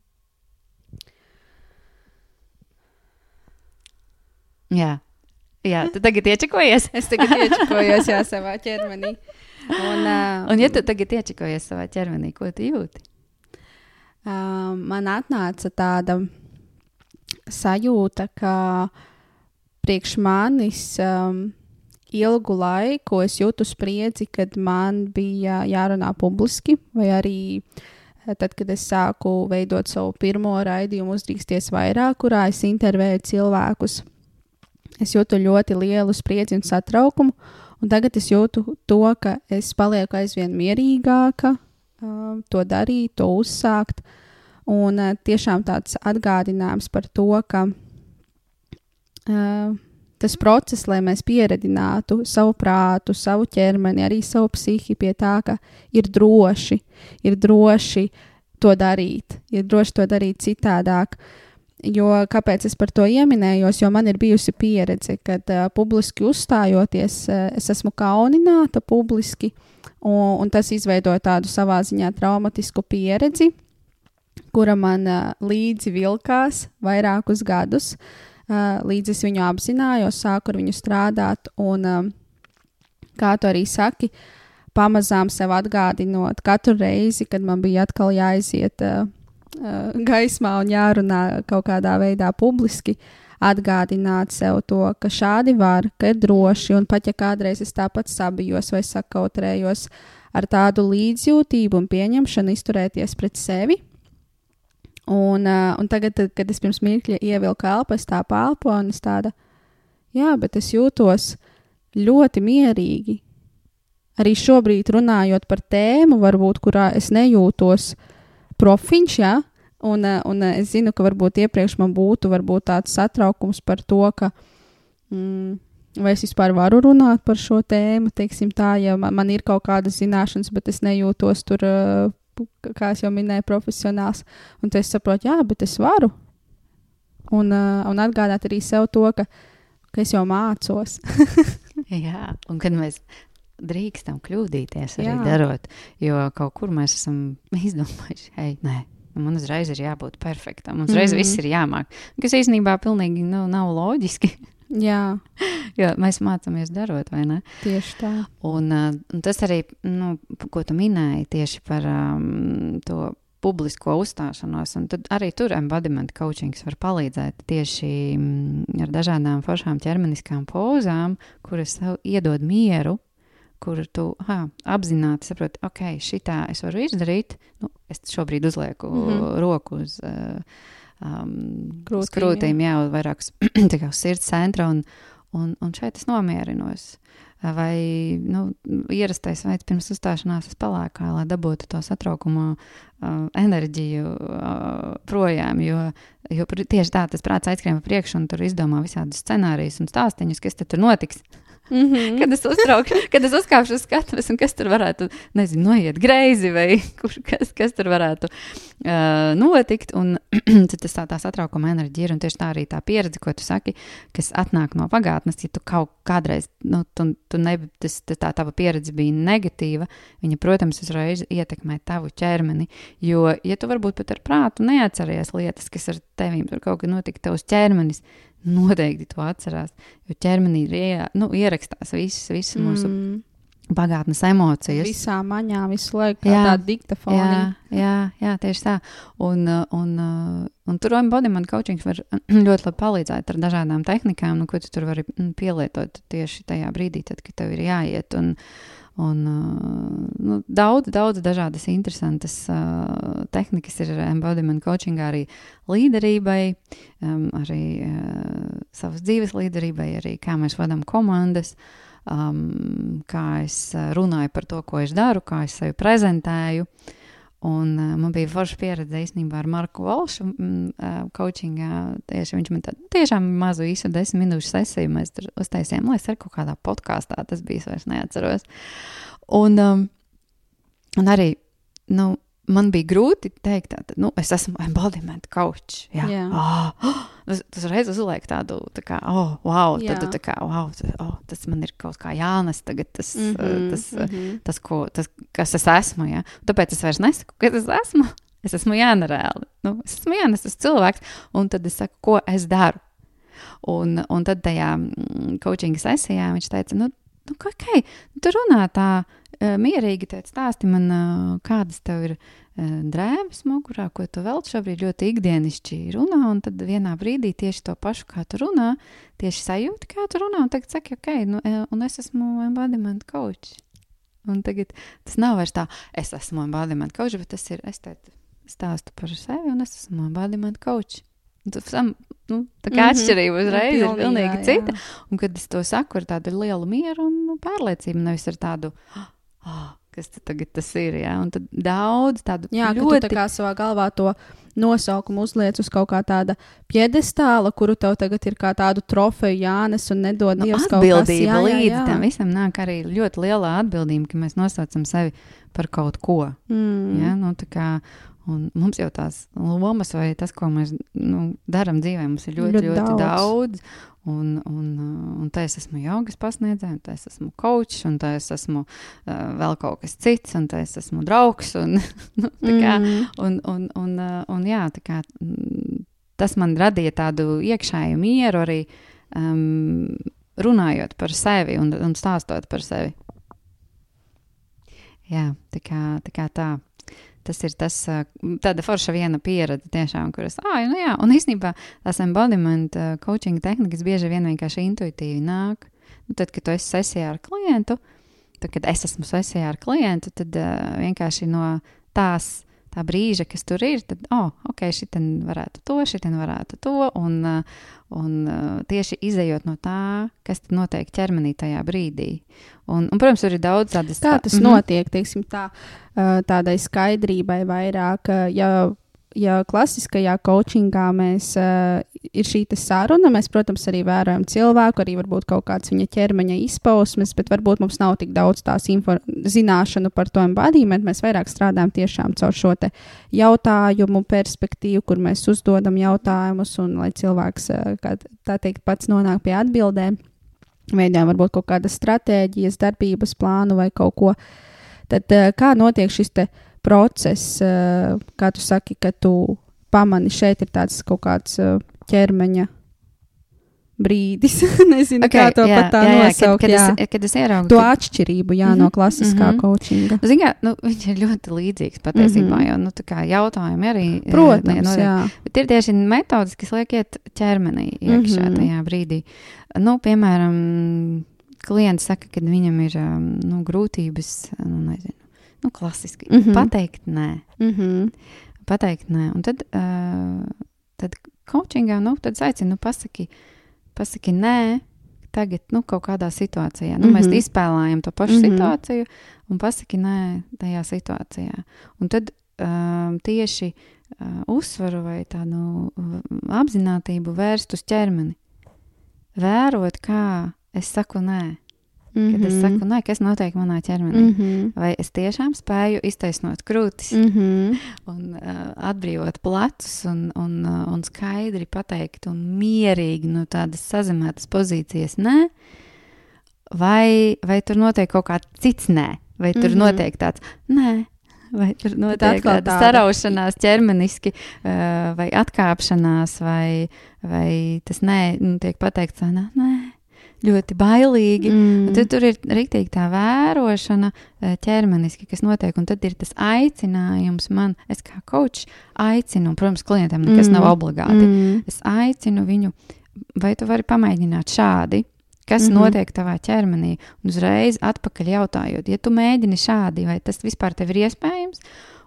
Jā. Jā, tu tagad iečakojies. Es tagad iečakojos jā, savā ķermenī. Un, uh, Un, ja tu tagad iečakojies savā ķermenī, ko tu jūti? uh, man atnāca tāda sajūta, ka priekš manis um, ilgu laiku es jūtu spriedzi, kad man bija jārunā publiski, vai arī tad, kad es sāku veidot savu pirmo raidījumu, uzdrīksties vairāk, kurā es intervēju cilvēkus. Es jūtu ļoti lielu spriedzi un satraukumu, un tagad es jūtu to, ka es palieku aizvien mierīgāka, um, to darīt, to uzsākt. Un uh, tiešām tāds atgādinājums par to, ka uh, tas process, lai mēs pieredzinātu savu prātu, savu ķermeni, arī savu psihi pie tā, ka ir droši, ir droši to darīt, ir droši to darīt citādāk. Jo kāpēc es par to ieminējos? Jo man ir bijusi pieredze, kad uh, publiski uzstājoties, uh, es esmu kaunināta publiski, un, un tas izveidoja tādu savā ziņā traumatisku pieredzi, kura man uh, līdzi vilkās vairākus gadus. Uh, līdz es viņu apzinājos, sāku ar viņu strādāt, un, um, kā tu arī saki, pamazām sev atgādinot katru reizi, kad man bija atkal jāiziet uh, uh, gaismā un jārunā kaut kādā veidā publiski, atgādināt sev to, ka šādi var, ka ir droši, un pat ja kādreiz es tāpat sabijos vai sakautrējos ar tādu līdzjūtību un pieņemšanu izturēties pret sevi. Un, uh, un tagad, kad es pirms mirkļa ievilku elpu, es tā palpoju, un es tāda, jā, bet es jūtos ļoti mierīgi. Arī šobrīd runājot par tēmu, varbūt, kurā es nejūtos profiņš, jā, un, uh, un uh, es zinu, ka varbūt iepriekš man būtu varbūt tāds satraukums par to, ka, mm, vai es vispār varu runāt par šo tēmu, teiksim tā, ja man, man ir kaut kādas zināšanas, bet es nejūtos tur, uh, kā jau minēju, profesionāls. Un tad es saprotu, jā, bet es varu. Un, un atgādāt arī sev to, ka, ka es jau mācos. Jā, un kad mēs drīkstam kļūdīties arī Jā. Darot, jo kaut kur mēs esam izdomājuši, hei, nē. Man uzreiz ir jābūt perfektam. Mums uzreiz mm Mhm. -hmm. viss ir jāmāk. Kas īstenībā pilnīgi nu, nav loģiski. jā, jo mēs mācāmies darot, vai ne? tieši tā. Un, uh, un tas arī, nu, ko tu minēji tieši par um, to publisko uzstāšanos, un tad arī tur embodiment coachings var palīdzēt tieši mm, ar dažādām foršām ķermeniskām pozām, kuras tev iedod mieru, kur tu ha, apzināti saproti, ok, šitā es varu izdarīt, nu, es šobrīd uzlieku mm. -hmm. roku uz uh, um, Krūtīm, uz krūtīm, jā, uz vairāk uz sirds centra, un, un, un šeit es nomierinos. Vai nu, ierastais veids pirms uzstāšanās es palēkāju, lai dabūtu to satraukumu uh, enerģiju uh, projām. Jo, jo tieši tā tas prāts aizskrien pa priekšu un tur izdomā visādus scenārijus un stāstīņus, kas tur notiks. Mm -hmm. kad es uztraukšu, kad es uzkāpšu uz skatuves, un kas tur varētu, nezinu, noiet greizi, vai kur, kas, kas tur varētu uh, notikt. Un tas tā, tā satraukuma enerģija ir, un tieši tā arī tā pieredze, ko tu saki, kas atnāk no pagātnes. Ja tu kaut kādreiz, nu, tu, tu ne, tas, tā tava pieredze bija negatīva, viņa, protams, uzreiz ietekmē tavu ķermeni. Jo, ja tu varbūt pat ar prātu neatceries lietas, kas ar tevīm tur kaut kad notika, tavs ķermenis noteikti to atcerās. Jo ķermenī ie, nu, ierakstās visas, visas mm. mūsu pagātnes emocijas. Visā maņā visu laiku jā, tāda diktafona. Jā, jā, jā, tieši tā. Un, un, un tur embodiment coaching var ļoti labi palīdzēt ar dažādām tehnikām, nu, ko tu tur vari pielietot tieši tajā brīdī, tad, kad tev ir jāiet. Un, Un, nu, daudz, daudz dažādas interesantas uh, tehnikas ir embodiment coachingā arī līderībai, um, arī uh, savas dzīves līderībai, arī kā mēs vadām komandas, um, kā es runāju par to, ko es daru, kā es sevi prezentēju. Un, uh, man bija forša pieredze īstenībā ar Marku Valšu mm, coachingā. Tieši viņš man tādu tiešām mazu īsu desmit minūšu sesiju mēs tur uztaisījām, lai es ar kaut kādā podkāstā tas bija, es vairs neatceros. Un, um, un arī, nu, man bija grūti pateikt, ka nu, es esmu embodiment coach. Jā, jā. Oh, tas, tas reiz uzliek tādu, tā kā, oh, wow, tad, tā kā, wow, tas, oh, tas man ir kaut kā jānes tagad, tas, mm -hmm, tas, mm -hmm. tas, ko, tas, kas es esmu. Ja? Tāpēc es vairs nesaku, kas es esmu. Es esmu Jāna reāli. Nu, es esmu Jānis, tas cilvēks, un tad es saku, ko es daru. Un, un tad tajā mm, coaching sesijā viņš teica, nu, nu ok, tu runā tā uh, mierīgi, teica, stāsti man, kādas tev ir drēbes mugurā, ko tu vēl šobrīd ļoti ikdienišķi runā, un tad vienā brīdī tieši to pašu, kā tu runā, tieši sajūti, kā tu runā, un tagad saki, ok, nu, un es esmu embodiment coach. Un tagad tas nav vairs tā, es esmu embodiment coach, bet tas ir, es te stāstu par sevi, un es esmu embodiment coach. Sam, nu, tā kā mm -hmm. atšķirība uzreiz ir pilnīgi jā, cita. Jā. Un, kad es to saku ar tādu lielu mieru un nu, pārliecību, nevis ar tādu, oh, kas tagad tas ir. Ja? Un tad daudz tādu jā, ļoti... tā kā savā galvā to nosaukumu uzliec uz kaut kā tāda piedestāla, kuru tev tagad ir kā tādu trofeju jānes un nedod nu, Dievs atbildība jā, līdz jā, jā. tam visam nāk arī ļoti lielā atbildība, ka mēs nosaucam sevi par kaut ko. Mm. Ja? Nu, kā, Un mums jau tās lomas, vai tas, ko mēs nu, darām dzīvē, mums ir ļoti, ļoti, ļoti daudz. daudz Un, un, un tā es esmu jogas pasniedzēja, un tā es esmu kočs, un tā es esmu uh, vēl kaut kas cits, un tā es esmu draugs. Un, nu, kā, mm. un, un, un, uh, un jā, kā, mm, tas man radīja tādu iekšēju mieru arī um, runājot par sevi un, un stāstot par sevi. Jā, tā kā tā. Kā tā tas ir tas, tāda forša viena pieredze, tiešām, kuras, ah, nu jā, un īstenībā tās embodiment coaching tehnikas bieži vien vienkārši intuitīvi nāk. Nu, tad, kad tu esi sesijā ar klientu, tad, kad es esmu sesijā ar klientu, tad uh, vienkārši no tās tā brīža, kas tur ir, tad, oh, ok, šitien varētu to, šitien varētu to, un, un tieši izējot no tā, kas tad notiek ķermenī tajā brīdī. Un, un protams, tur ir daudz tādas. Kā tas tā, notiek, mm -hmm. teiksim tā, tādai skaidrībai vairāk, ja ja klasiskajā coachingā mēs, uh, ir šī saruna, mēs, protams, arī vērojam cilvēku, arī varbūt kaut kādas viņa ķermeņa izpausmes, bet varbūt mums nav tik daudz tās zināšanu par to embodiment. Mēs vairāk strādājam tiešām caur šo jautājumu perspektīvu, kur mēs uzdodam jautājumus, un lai cilvēks, uh, kā tā teikt, pats nonāk pie atbildēm, veidojam varbūt kaut kādas stratēģijas, darbības plānu vai kaut ko. Tad uh, kā notiek šis te process, eh, kā tu saki, ka tu pamani šeit ir tāds kaut kāds eh, ķermeņa brīdis. Nezinu, okay, kā to jā, pat tā jā, nosaukt. Kad, kad, jā. Es, kad es ieraugu to kad... atšķirību jā, mm -hmm, no klasiskā mm -hmm. coachinga. Ziniet, nu, viņš ir ļoti līdzīgs patiesībā, mm -hmm. jo nu, jautājumi arī. Eh, Protams, ne, nu, jā. Bet ir tieši metodis, kas liek iet ķermenī iekšā mm -hmm. tajā brīdī. Nu, piemēram, klients saka, ka viņam ir nu, grūtības, nu, nezinu nu, klasiski. Mm -hmm. Pateikt, nē. Mm -hmm. Pateikt, nē. Un tad, uh, tad coachingā, nu, tad aicinu, nu, pasaki, pasaki nē tagad nu, kaut kādā situācijā. Nu, mm -hmm. Mēs Mhm. izspēlējam to pašu mm. -hmm. situāciju un pasaki nē tajā situācijā. Un tad um, tieši uh, uzsvaru vai tādu uh, apzinātību vērst uz ķermeni. Vērot, kā es saku nē. Kad es saku nē, kas notiek manā ķermenī. Mm -hmm. Vai es tiešām spēju iztaisnot krūtis Mm -hmm. un uh, atbrīvot plecus un, un, uh, un skaidri pateikt un mierīgi no tādas sazemētas pozīcijas nē, vai, vai tur notiek kaut kāds cits nē, vai tur mm Mhm. -hmm. notiek tāds nē. Vai tur notiek tāda- saraušanās ķermeniski, uh, vai atkāpšanās, vai, vai tas nē, nu, tiek pateikts, nē, nē, ļoti bailīgi. Mm. Tad tur ir rīktīgi tā vērošana eh, ķermeniski, kas notiek, un tad ir tas aicinājums man, es kā kočs aicinu, un, protams, klientam nekas mm. nav obligāti. Mm. Es aicinu viņu, vai tu vari pamēģināt šādi, kas mm. -hmm. notiek tavā ķermenī, un uzreiz atpakaļ jautājot, ja tu mēģini šādi, vai tas vispār tev ir iespējams,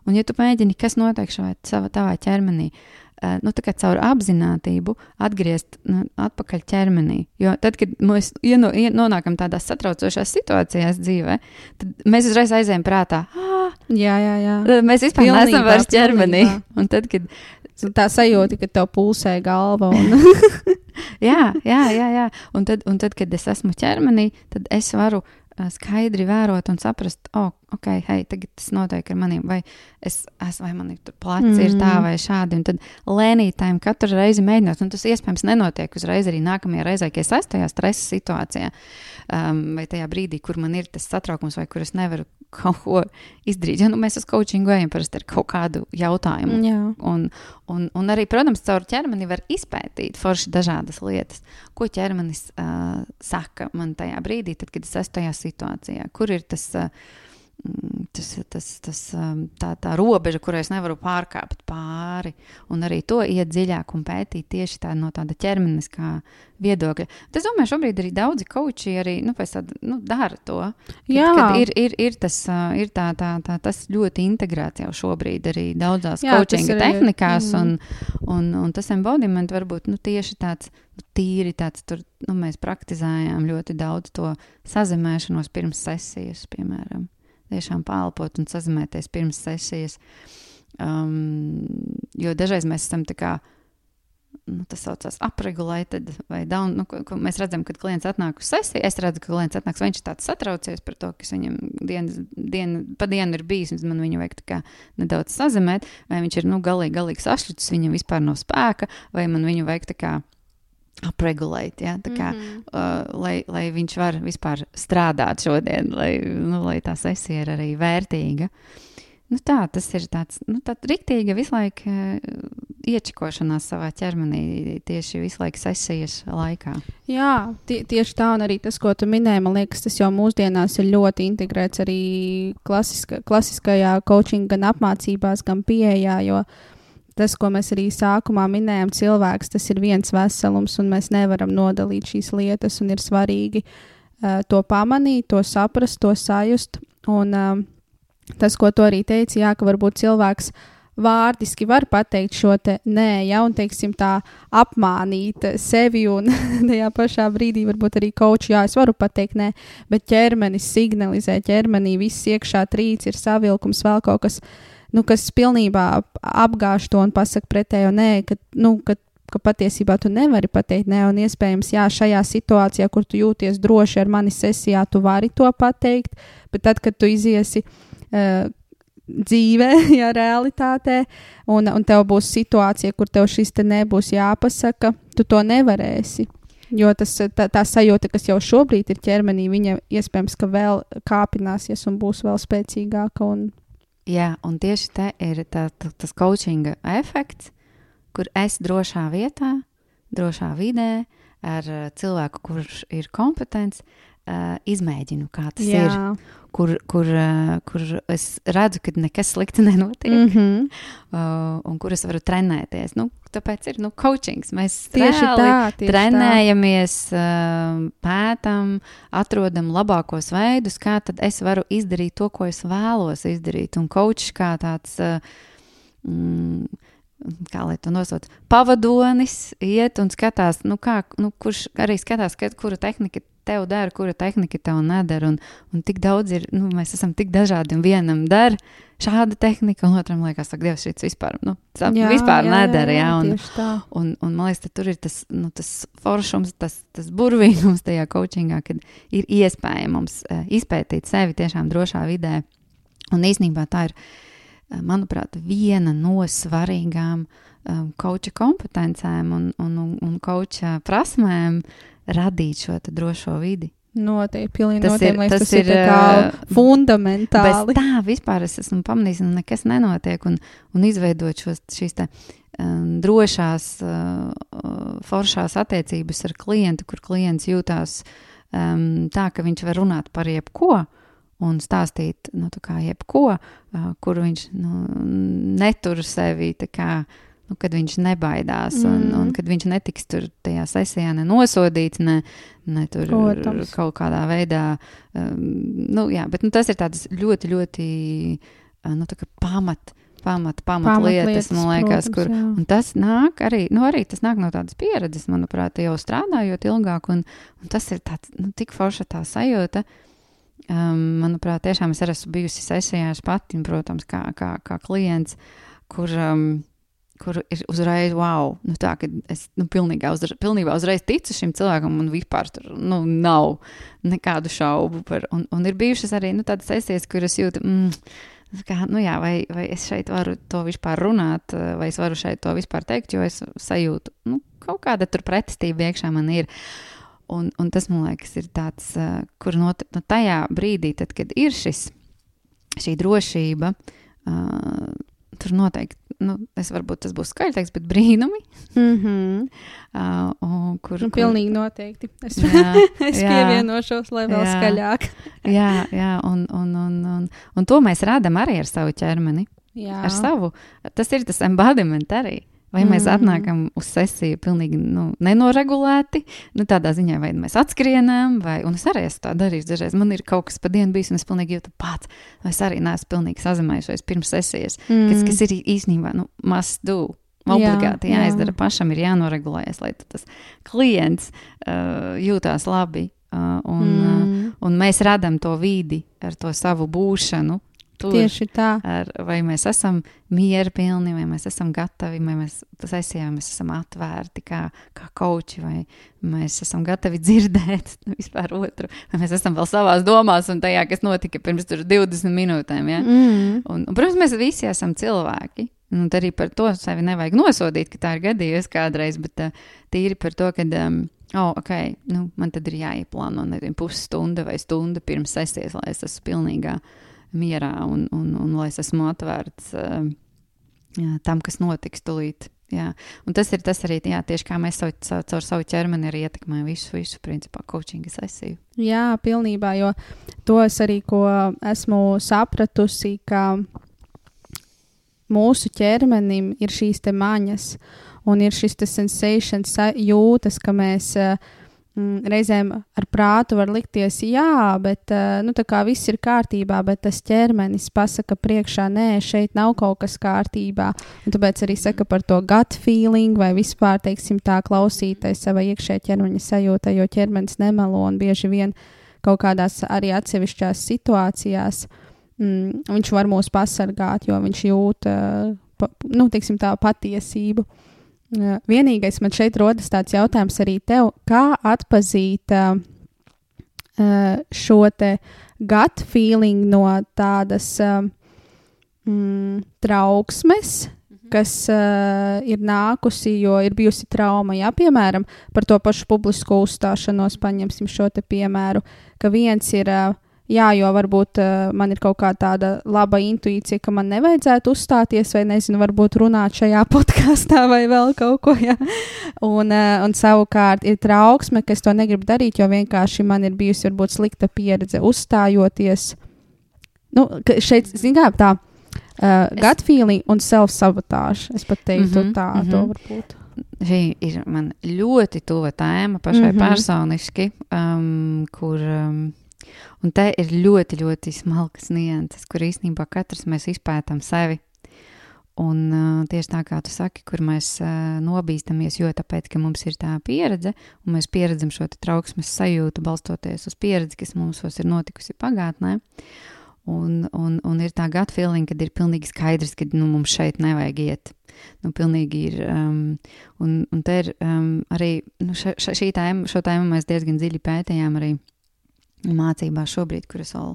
un ja tu mēģini, kas notiek šajā tavā ķermenī. eh, Nu, caur apziņotību atgriezt nu, atpakaļ ķermenī. Jo tad, kad mēs ieno, ien, nonākam tādās satraucošās situācijās dzīvē, tad mēs uzreiz aizējām prātā, ah, Jā, jā, jā. mēs vispār Pilnībā, neesam vairs ķermenī. Un tad, kad Tā sajūta, ka tev pulsē galva. Un... Jā, jā, jā, jā. Un, tad, un tad, kad es esmu ķermenī, tad es varu skaidri vērot un saprast, oh, ok, hei, tagad tas notiek ar maniem, vai es esmu, vai man ir tur pleci, mm. ir tā vai šādi. Un tad lēnītājiem katru reizi mēģināt, un tas iespējams nenotiek uzreiz arī nākamajā reizē, kad es esmu tajā stresa situācijā, um, vai tajā brīdī, kur man ir tas satraukums, vai kur es nevaru kaut ko izdarīt. Ja nu, mēs uz coachingu ejam parasti ar kaut kādu jautājumu. jā. Un, un, un arī, protams, caur ķermeni var izpētīt forši dažādas lietas. Ko ķermenis uh, saka man tajā brīdī, tad, kad es esmu tajā situācijā? Kur ir tas, uh, tas, tas, tas um, tā, tā robeža, kurai es nevaru pārkāpt pāri? Un arī to iet dziļāk un pētīt tieši tā, no tāda ķermeniskā viedokļa. Es domāju, šobrīd arī daudzi koči arī nu, tāda, nu, dara to. Kad, Jā. kad ir, ir, ir, tas, uh, ir tā, tā, tā, tas ļoti integrēts jau šobrīd arī daudzās ir. tehnikās. Mhm. Un, un, un tas embodiment varbūt nu, tieši tāds tīri tāds, tur nu, mēs praktizējām ļoti daudz to sazemēšanos pirms sesijas, piemēram. Tiešām pālpot un sazemēties pirms sesijas. Um, jo dažreiz mēs esam tā kā. Nu, tas saucās upregulated, vai down. Nu, ko, ko mēs redzam, kad klients atnāk uz sesiju. Es redzu, ka klients atnāks, viņš ir tāds satraucies par to, kas viņam dienas, dienu, pa dienu ir bijis. un Man viņu vajag tā kā nedaudz sazemēt, vai viņš ir nu, galīgi, galīgi sašķelts, viņam vispār nav spēka, vai man viņu vajag tā kā upregulēt. Ja? Kā, mm. -hmm. uh, lai, lai viņš var vispār strādāt šodien, lai, nu, lai tā sesija ir arī vērtīga. Nu, tā tas ir tāds nu, - rīktīga visu laiku uh, iečakošanās savā ķermenī tieši visu laiku sesijas laikā. Jā, tie, tieši tā, un arī tas, ko tu minēji, man liekas, tas jau mūsdienās ir ļoti integrēts arī klasiska, klasiskajā coaching, gan apmācībās, gan pieejā. Jo tas, ko mēs arī sākumā minējām, cilvēks tas ir viens veselums, un mēs nevaram nodalīt šīs lietas, ir svarīgi uh, to pamanīt, to saprast, to sajust. Un, um, tas, ko tu arī teici, jā, ka varbūt cilvēks vārdiski var pateikt šo te nē, ja, un teiksim tā apmānīt sevi, un tajā pašā brīdī varbūt arī koči, jā, es varu pateikt nē, bet ķermenis signalizē, ķermenī viss iekšā trīc, ir savilkums, vēl kaut kas, nu, kas pilnībā apgāž to un pasaka pretējo nē, ka, nu, ka ka patiesībā tu nevari pateikt, nē, un iespējams, jā, šajā situācijā, kur tu jūties droši ar mani sesijā, tu vari to pateikt, bet tad, kad tu iziesi uh, dzīvē, jā, realitātē, un, un tev būs situācija, kur tev šis te nebūs jāpasaka, tu to nevarēsi. Jo tas, tā, tā sajūta, kas jau šobrīd ir ķermenī, viņa iespējams, ka vēl kāpināsies un būs vēl spēcīgāka. Un... Jā, un tieši te ir tā, tā, tas coachinga efekts, kur es drošā vietā, drošā vidē, ar uh, cilvēku, kurš ir kompetents, uh, izmēģinu, kā tas Jā. ir. Kur, kur, uh, kur es redzu, ka nekas slikti nenotiek, mm -hmm. uh, un kur es varu trenēties. Nu, tāpēc ir nu, coachings. Mēs tieši reāli tā, tieši trenējamies, uh, pētām, atrodam labākos veidus, kā tad es varu izdarīt to, ko es vēlos izdarīt. Un coach kā tāds. Uh, mm, kā lai to nosauc, pavadonis iet un skatās, nu kā, nu, kurš arī skatās, ka, kura tehnika tev dara, kura tehnika tev nedara. Un, un tik daudz ir, nu, mēs esam tik dažādi, un vienam der šāda tehnika, un otram liekas, ka Dievs šis vispār, nu, jā, vispār jā, nedara. Jā, jā, un, un, un man liekas, tur ir tas, nu, tas foršums, tas, tas burvīgums tajā coachingā, kad ir iespējams uh, izpētīt sevi tiešām drošā vidē. Un īsnībā tā ir, manuprāt, viena no svarīgām um, koča kompetencēm un, un, un, un koča prasmēm radīt šo drošo vidi. Noteikti, pilnīgi tas noteikti, ir, tas, tas ir, ir fundamentāli. Bez tā vispār es esmu pamanījis, ka nekas nenotiek un, un izveidot šos, šīs te, um, drošās, uh, foršās attiecības ar klientu, kur klients jūtās um, tā, ka viņš var runāt par jebko un stāstīt, nu, kā jebko, uh, kur viņš nu, netur sevi kā nu, kad viņš nebaidās mm. un, un kad viņš netiks tur tajā sesijā nenosodīts, ne, ne tur Protams. kaut kādā veidā. Um, nu, jā, bet nu, tas ir tāds ļoti, ļoti uh, nu, pamat. Pamat, pamat, pamat lietas, lietas, man liekas, protams, kur. Jā. Un tas nāk arī, nu, arī tas nāk no tādas pieredzes, manuprāt, jau strādājot ilgāk, un, un tas ir tāds, nu, tik forša tā sajūta. Um, manuprāt, tiešām es arī esmu bijusi sesijās pati, protams, kā, kā, kā klients, kur um, kur ir uzreiz, wow, nu tā, ka es nu, pilnībā, uzreiz, pilnībā uzreiz ticu šim cilvēkam, un vispār tur nu, nav nekādu šaubu par. Un, un ir bijušas arī nu, tādas sesijas, kuras jūtu, mm, kā, nu jā, vai, vai es šeit varu to vispār runāt, vai es varu šeit to vispār teikt, jo es sajūtu, nu, kaut kāda tur pretestība iekšā man ir. Un, un tas, man liekas, ir tāds, kur no, no tajā brīdī, tad, kad ir šis, šī drošība, uh, tur noteikti nu, es varbūt tas būs skaļi teiks, bet brīnumi. Mm -hmm. uh, kur, nu, kur... Pilnīgi noteikti. Es, jā, es jā, pievienošos, lai vēl jā, skaļāk. jā, jā un, un, un, un, un to mēs rādām arī ar savu ķermeni. Jā. Ar savu. Tas ir tas embodiment arī. Vai mēs mm. atnākam uz sesiju pilnīgi nu, nenoregulēti, nu, tādā ziņā, vai mēs atskrienam, vai es arī esmu tā darījis. Dažreiz man ir kaut kas pa dienu bijis, un es pilnīgi jūtu pats, vai es arī neesmu pilnīgi sazinājušies pirms sesijas, mm. kas, kas ir īstenībā nu, must do. Obligāti jā, jāizdara jā. pašam, ir jānoregulējas, lai tas klients uh, jūtās labi. Uh, un, mm. uh, un mēs radām to vidi ar to savu būšanu, tur. Tieši tā. Ar, vai mēs esam mierpilni, vai mēs esam gatavi, vai mēs sesijā mēs esam atvērti kā, kā koči, vai mēs esam gatavi dzirdēt vispār otru, vai mēs esam vēl savās domās un tajā, kas notika pirms 20 minūtēm. Ja? Mm. Un, un, protams, mēs visi esam cilvēki. Un arī par to sevi nevajag nosodīt, ka tā ir gadījusi kādreiz, bet uh, tīri par to, ka, um, oh, ok, nu, man tad ir jāieplāno nezinu, pusstunda vai stunda pirms sesijas, lai es esmu pilnīgā uh, mierā un, un, un lai es esmu atvērts uh, tam, kas notiks tulīt. Jā. Un tas ir tas arī, jā, tieši kā mēs savu, savu, caur savu ķermeni arī ietekmējam visu, visu, principā, coachinga sesiju. Jā, pilnībā, jo to es arī, esmu sapratusi, ka mūsu ķermenim ir šīs maņas un ir šis te sensations jūtas, ka mēs uh, reizēm ar prātu var likties, jā, bet uh, nu, viss ir kārtībā, bet tas ķermenis pasaka priekšā, nē, šeit nav kaut kas kārtībā. Un tāpēc arī saka par to gut feeling vai vispār, teiksim, tā klausīties savai iekšējai ķermeņa sajūtai, jo ķermenis nemelo un bieži vien kaut kādās arī atsevišķās situācijās mm, viņš var mūs pasargāt, jo viņš jūt, uh, pa, nu, teiksim, tā patiesību. Vienīgais man šeit rodas tāds jautājums arī tev, kā atpazīt uh, šo te gut feeling no tādas uh, mm, trauksmes, mhm. kas uh, ir nākusi, jo ir bijusi trauma. Jā, piemēram, par to pašu publisko uzstāšanos, paņemsim šo te piemēru, ka viens ir uh, Jā, jo varbūt uh, man ir kaut kāda tāda laba intuīcija, ka man nevajadzētu uzstāties, vai nezinu, varbūt runāt šajā podkāstā vai vēl kaut ko. Ja? Un, uh, un savukārt ir trauksme, ka es to negribu darīt, jo vienkārši man ir bijusi varbūt slikta pieredze uzstājoties. Nu, šeit, zinām, tā uh, gut feeling un self-sabotāža. Es pat teiktu, mm -hmm, tā, mm -hmm. to varbūt. Šī ir man ļoti tuva tēma pašai mm -hmm. personiski, um, kur. Um, Un te ir ļoti, ļoti smalkas nianses, kur īstenībā katrs mēs izpētām sevi. Un uh, tieši tā kā tu saki, kur mēs uh, nobīstamies, jo tāpēc, ka mums ir tā pieredze, un mēs pieredzam šo trauksmes sajūtu, balstoties uz pieredzi, kas mums ir notikusi pagātnē. Un, un, un ir tā gut feeling, kad ir pilnīgi skaidrs, ka nu, mums šeit nevajag iet. Nu, pilnīgi ir. Um, un, un te ir um, arī nu, ša, ša, šī tēma, šo tēmu mēs diezgan dziļi pētījām arī mācībās šobrīd, kuras vēl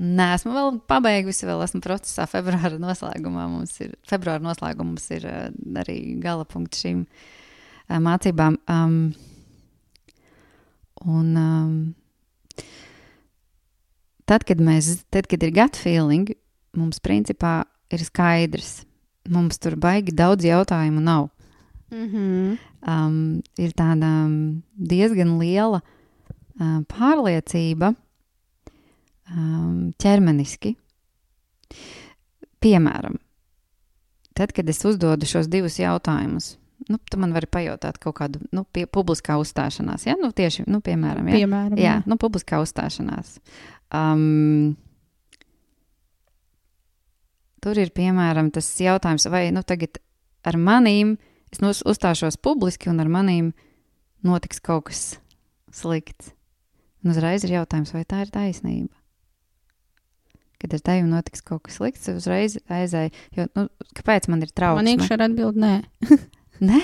neesmu vēl pabeigusi, vēl esmu procesā. Februāra noslēgumā mums ir, februāra noslēgumā mums ir uh, arī gala punkts šīm uh, mācībām. Um, un um, tad, kad, mēs, tad, kad ir gut feeling, mums principā ir skaidrs. Mums tur baigi daudz jautājumu nav. Mm -hmm. um, ir tāda diezgan liela uh, pārliecība ķermeniski. Piemēram, tad, kad es uzdodu šos divus jautājumus, nu, tu man vari pajautāt kaut kādu nu, pie, publiskā uzstāšanās, ja? nu, tieši, nu, piemēram, ja? Piemēram, jā, jā. nu, publiskā uzstāšanās. Um, tur ir piemēram tas jautājums, vai nu tagad ar manīm es uzstāšos publiski un ar manīm notiks kaut kas slikts. Un uzreiz ir jautājums, vai tā ir taisnība. Kad ar tevi notiks kaut kas slikts, uzreiz aizēju, jo, nu, kāpēc man ir trauksme? Man iekšā ir atbild, nē. Nē,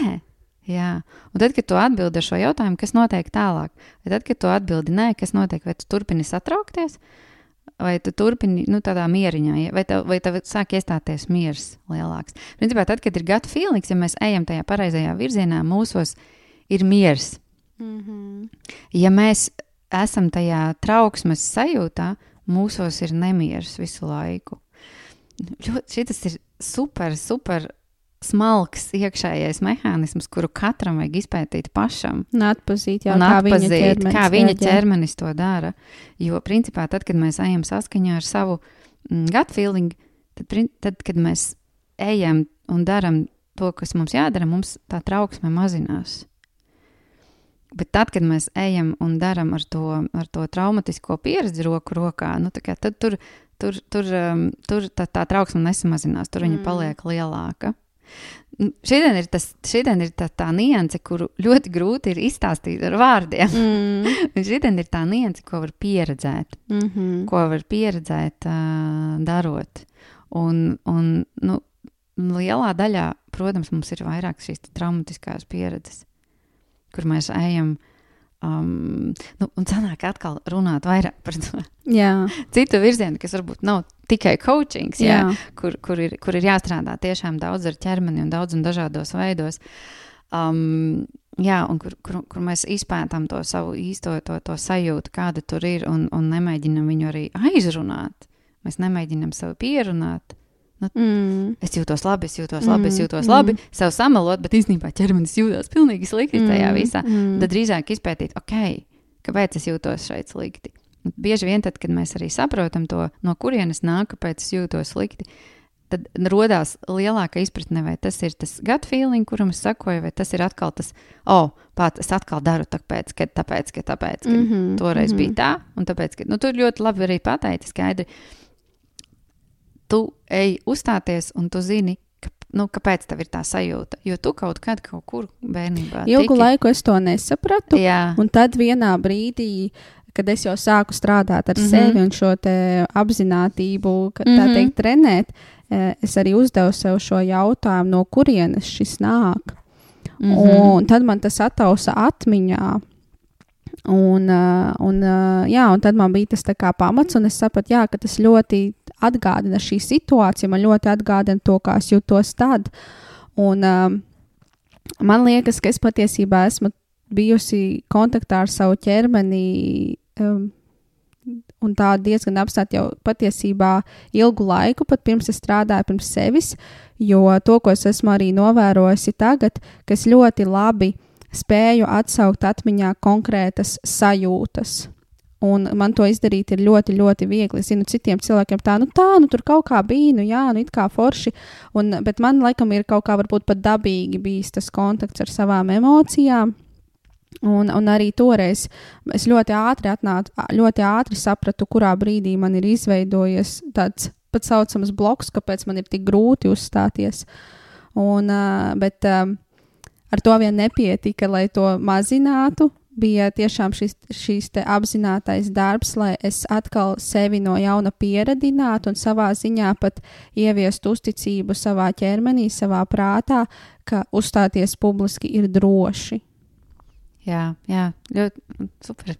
jā. Un tad, kad tu atbildi šo jautājumu, kas notiek tālāk, vai tad, kad tu atbildi nē, kas notiek, vai tu turpini satraukties, vai tu turpini nu, tādā mieriņā, vai tev, vai tev sāk iestāties miers lielāks. Principā, tad, kad ir gata feelings, ja mēs ejam tajā pareizajā virzienā, mūsos ir miers. Mm -hmm. Ja mēs esam tajā trauksmes sajūtā, mūsos ir nemieris visu laiku. Šis ir super, super smalks iekšējais mehānisms, kuru katram vajag izpētīt pašam. Un atpazīt, jā, un kā atpazīt, viņa ķermenis, kā viņa ķermenis to dara. Jo, principā, tad, kad mēs ejam saskaņā ar savu mm, gut feeling, tad, tad, kad mēs ejam un darām to, kas mums jādara, mums tā trauksme mazinās. Bet tad, kad mēs ejam un darām ar to, ar to traumatisko pieredzi roku rokā, nu, tad tur, tur, tur, um, tur tā, tā trauksme nesamazinās, tur viņa Mm. paliek lielāka. Šodien ir, tas, šodien ir tā, tā nianse, kuru ļoti grūti ir izstāstīt ar vārdiem. Mm. Šodien ir tā nianse, ko var pieredzēt, Mm -hmm. ko var pieredzēt, uh, darot. Un, un nu, lielā daļā, protams, mums ir vairāk šīs traumatiskās pieredzes, kur mēs ejam. Um, nu, un sanāk atkal runāt vairāk par to Jā, citu virzienu, kas varbūt nav tikai coachings, jā, jā. kur, kur, ir, kur ir jāstrādā tiešām daudz ar ķermeni un daudz un dažādos veidos. Um, jā, un kur, kur, kur mēs izpētām to savu īsto to, to sajūtu, kāda tur ir, un, un nemēģinam viņu arī aizrunāt. Mēs nemēģinam sev pierunāt. Mm. Es jūtos labi, es jūtos labi, es Mm, jūtos mm. labi, sev samalot, bet īstenībā ķermenis jūtas pilnīgi slikti tajā visā. Mm. Tad drīzāk izpētīt, ok, kāpēc es jūtos šeit slikti. Un bieži vien, tad, kad mēs arī saprotam to, no kurienes nāk, kāpēc es jūtos slikti, tad radās lielāka izpratne, vai tas ir tas gut feeling, kuram es sakoju, vai tas ir atkal tas, oh, pats es atkal daru tāpēc, ka tāpēc, ka tāpēc, ka Mm -hmm. toreiz mm -hmm. bija tā, un tāpēc, ka nu, tur ļoti labi arī pateici skaidri. Tu ej uzstāties, un tu zini, ka, nu, kāpēc tev ir tā sajūta. Jo tu kaut kad kaut kur bērnībā Ilgu tiki- laiku es to nesapratu. Jā, Un tad vienā brīdī, kad es jau sāku strādāt ar mm. -hmm. sevi un šo te apziņotību, kad tā Mhm. teikt, trenēt, eh, es arī uzdevu sev šo jautājumu, no kurienes šis nāk. Mm. -hmm. Un tad man tas attausa atmiņā. Un, uh, un, uh, jā, un tad man bija tas pamats, un es sapratu, jā, ka tas ļoti atgādina šī situācija, man ļoti atgādina to, kā es jutos tad. Un, um, man liekas, ka es patiesībā esmu bijusi kontaktā ar savu ķermeni. Um, Un tā diezgan apstāta jau patiesībā ilgu laiku, pat pirms es strādāju pirms sevis, jo to, ko es esmu arī novērojusi tagad, ka es ļoti labi spēju atsaukt atmiņā konkrētas sajūtas. Un man to izdarīt ir ļoti, ļoti viegli. Es zinu, citiem cilvēkiem tā, nu tā, nu tur kaut kā bija, nu jā, nu it kā forši. Un, bet man laikam ir kaut kā varbūt pat dabīgi bijis tas kontakts ar savām emocijām. Un, un arī toreiz es ļoti ātri atnācu, ļoti ātri sapratu, kurā brīdī man ir izveidojies tāds pat saucams bloks, kāpēc man ir tik grūti uzstāties. Un, bet ar to vien nepietika, lai to mazinātu. Bija tiešām šis, šis apzinātais darbs, lai es atkal sevi no jauna pieradinātu un savā ziņā pat ieviestu uzticību savā ķermenī, savā prātā, ka uzstāties publiski ir droši. Jā, jā, ļoti super.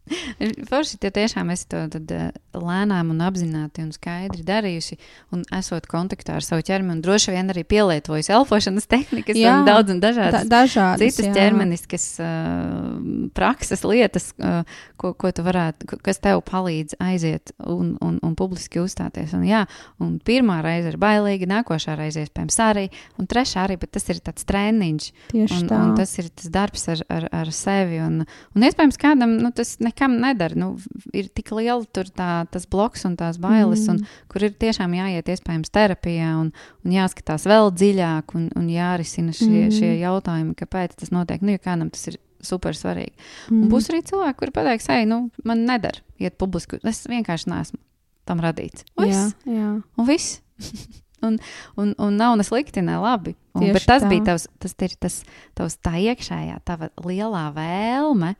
Forši, ja tiešām esi to tad, uh, lēnām un apzināti un skaidri darījusi, un esot kontaktā ar savu ķermeni, un droši vien arī pielietojusi elpošanas tehnikas, jā, un daudz un dažādas, da, dažādas citas jā. ķermeniskas uh, prakses, lietas, uh, ko, ko tu varētu, kas tev palīdz aiziet un, un, un publiski uzstāties. Un, jā, un pirmā reize ir bailīga, nākošā reize iespējams arī, un trešā arī, bet tas ir tāds treniņš. Tieši un, tā. un tas ir tas darbs ar, ar, ar sevi. Un, un iespējams, kādam nu, tas nekam nedara. Nu, ir tik liela tā, tas bloks un tās bailes, mm. un, kur ir tiešām jāiet iespējams terapijā un, un jāskatās vēl dziļāk un, un jārisina šie, mm. šie jautājumi, kāpēc tas notiek. Nu, ja kādam tas ir super svarīgi. Mm. Un būs arī cilvēki, kuri pateiks, ej, nu, man nedara iet publiski. Es vienkārši neesmu tam radīts. Viss. Jā, jā. Un viss. un, un, un nav ne slikti, ne labi. Un, bet tas tā. bija tavs, tas ir tas tavs tā iekšējā, tava lielā vēlme.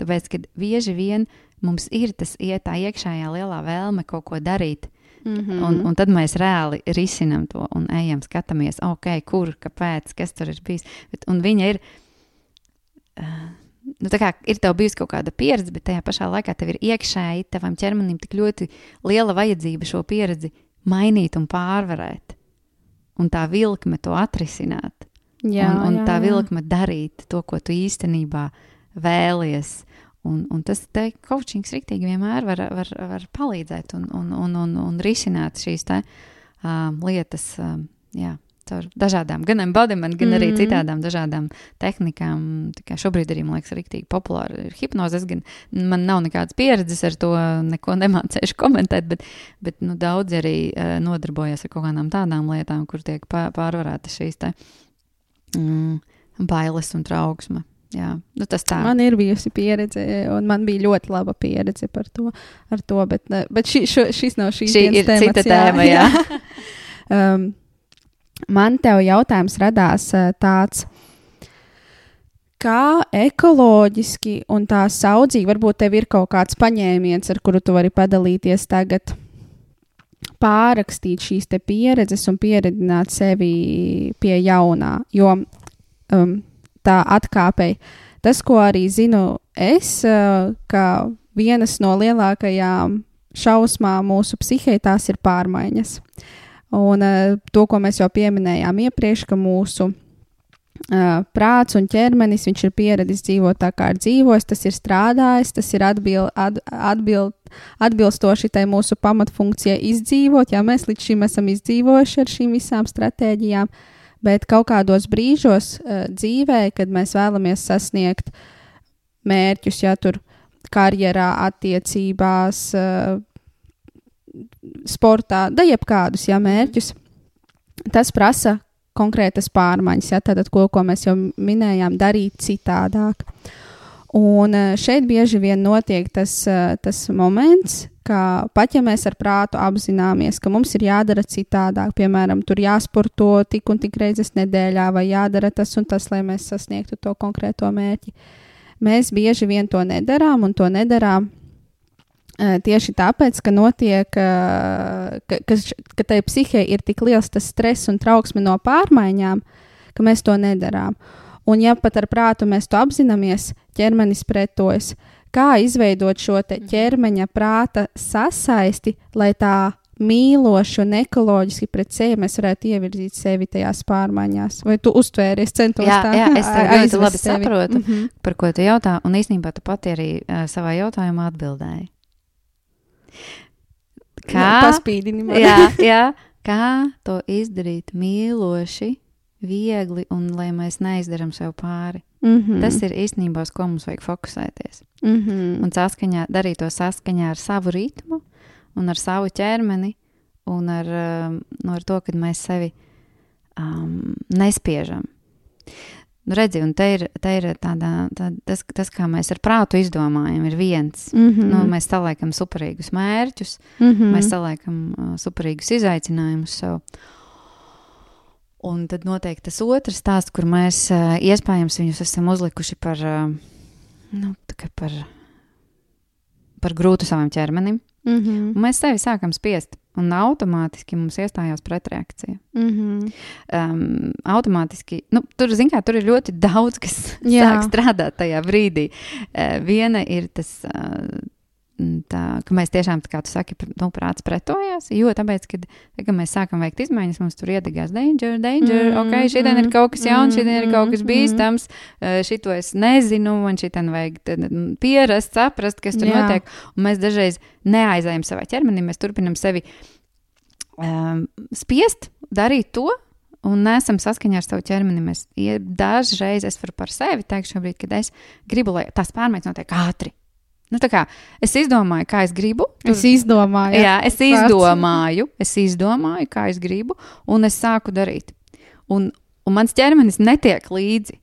Tāpēc, kad bieži vien mums ir tas iet tā iekšējā lielā vēlme kaut ko darīt. Mm -hmm. un, un tad mēs reāli risinām to un ejam, skatāmies, ok, kur, kāpēc, kas tur ir bijis. Bet, un viņa ir, uh, nu, tā kā ir tev bijusi kaut kāda pieredze, bet tajā pašā laikā tev ir iekšēji, tavam ķermenim tik ļoti liela vajadzība šo pieredzi mainīt un pārvarēt. Un tā vilkme to atrisināt. Jā, un, un jā, tā jā. vilkme darīt to, ko tu īstenībā vēlies. Un, un tas te coachings rīktīgi vienmēr var, var, var palīdzēt un, un, un, un, un risināt šīs te, um, lietas. Um, jā, caur dažādām, gan embodiment, gan arī Mhm. citādām dažādām tehnikām. Kā šobrīd arī, man liekas, rīktīgi populāra ir hipnoze. Es gan, man nav nekādas pieredzes ar to, neko nemācējuši komentēt, bet, bet nu, daudz arī uh, nodarbojas ar kaut kādām tādām lietām, kur tiek pā- pārvarētas šīs te, mm, bailes un trauksme. Jā, nu, tas tā. Man ir bijusi pieredze, un man bija ļoti laba pieredze par to. ar to bet, ne- bet šī, šo, šis nav šīs Šī dienas ir cita temats, jā. tēma, jā. um, man te jautājums radās uh, tāds. Kā ekoloģiski un tā saudzīgi, varbūt tev ir kaut kāds paņēmiens, ar kuru tu vari padalīties tagad, pārrakstīt šīs pieredzes un pieredzināt sevi pie jaunā. Jo um, tā atkāpei, tas, ko arī zinu es, uh, ka vienas no lielākajām šausmām mūsu psihē, tās ir pārmaiņas. Un uh, to, ko mēs jau pieminējām iepriekš, ka mūsu uh, prāts un ķermenis, viņš ir pieradis dzīvot tā, kā ir dzīvojis, tas ir strādājis, tas ir atbil, at, atbil, atbilstoši tai mūsu pamatfunkcijai izdzīvot. Jā, mēs līdz šim esam izdzīvojuši ar šīm visām stratēģijām, bet kaut kādos brīžos uh, dzīvē, kad mēs vēlamies sasniegt mērķus, ja tur karjerā, attiecībās, uh, sportā, da jebkādus ja, mērķus, tas prasa konkrētas pārmaiņas, ja, tātad, ko, ko mēs jau minējām, darīt citādāk. Un eh, šeit bieži vien notiek tas, eh, tas moments, ka pat ja mēs ar prātu apzināmies, ka mums ir jādara citādāk, piemēram, tur jāsporto tik un tik reizes nedēļā, vai jādara tas un tas, lai mēs sasniegtu to konkrēto mērķi, mēs bieži vien to nedarām un to nedarām tieši tāpēc, ka notiek, ka, ka, ka tai psihē ir tik liels tas stress un trauksme no pārmaiņām, ka mēs to nedarām. Un, ja pat ar prātu mēs to apzināmies, ķermenis pretojas. Kā izveidot šo te ķermeņa prāta sasaisti, lai tā mīloši un ekoloģiski pret sevi mēs varētu ievirzīt sevi tajās pārmaiņās? Vai tu uztvēries, centos Jā, tā jā, es tev ļoti labi sevi? saprotu. Mhm. par ko tu jautā, un īstenībā tu pati arī uh, savā jautājumā atbildēji. Kā, Paspīdini man. jā, jā, kā to izdarīt mīloši, viegli un lai mēs neizdarām sev pāri? Mm Mm. Tas ir īstenībā, uz ko mums vajag fokusēties. Mm -hmm. Un saskaņā, darīt to saskaņā ar savu ritmu, un ar savu ķermeni, un ar, um, nu, ar to, ka mēs sevi um, nespiežam. Nu, redzi, un te ir, te ir tādā, tā, tas, tas, kā mēs ar prātu izdomājam, ir viens. Mm -hmm. Nu, mēs saliekam superīgus mērķus, mm -hmm. mēs saliekam uh, superīgus izaicinājumus sev. Un tad noteikti tas otrs stāsts, kur mēs uh, iespējams viņus esam uzlikuši par, uh, nu, par, par grūtu savam ķermenim. Mm -hmm. Mēs sevi sākam spiest, un automātiski mums iestājās pretreakcija. Mm -hmm. Um, automātiski, nu, tur, kā, tur ir ļoti daudz, kas Jā. sāk strādāt tajā brīdī. Uh, viena ir tas. Uh, Tā, ka mēs tiešām, kā tu saki, nu, prāts pretojās. Jo tāpēc, kad, kad mēs sākam veikt izmaiņas, mums tur iedegās danger, danger. Mm, Mm, ok, šodien ir mm, kaut kas jauns, mm, šodien ir kaut kas mm, bīstams. Uh, šito es nezinu, man šitien vajag tad, mm, pierast, saprast, kas tur Jā. notiek. Un mēs dažreiz neaizējam savā ķermenī, mēs turpinam sevi um, spiest darīt to. Un nesam saskaņā ar savu ķermeni. Mēs ja dažreiz es varu par sevi teikt, šobrīd, kad es gribu, lai tās pārmaiņas notiek ātri. Nu, tā kā es izdomāju, kā es gribu. Es izdomāju, Jā, es izdomāju, es izdomāju, kā es gribu, un es sāku darīt. Un, un mans ķermenis netiek līdzi.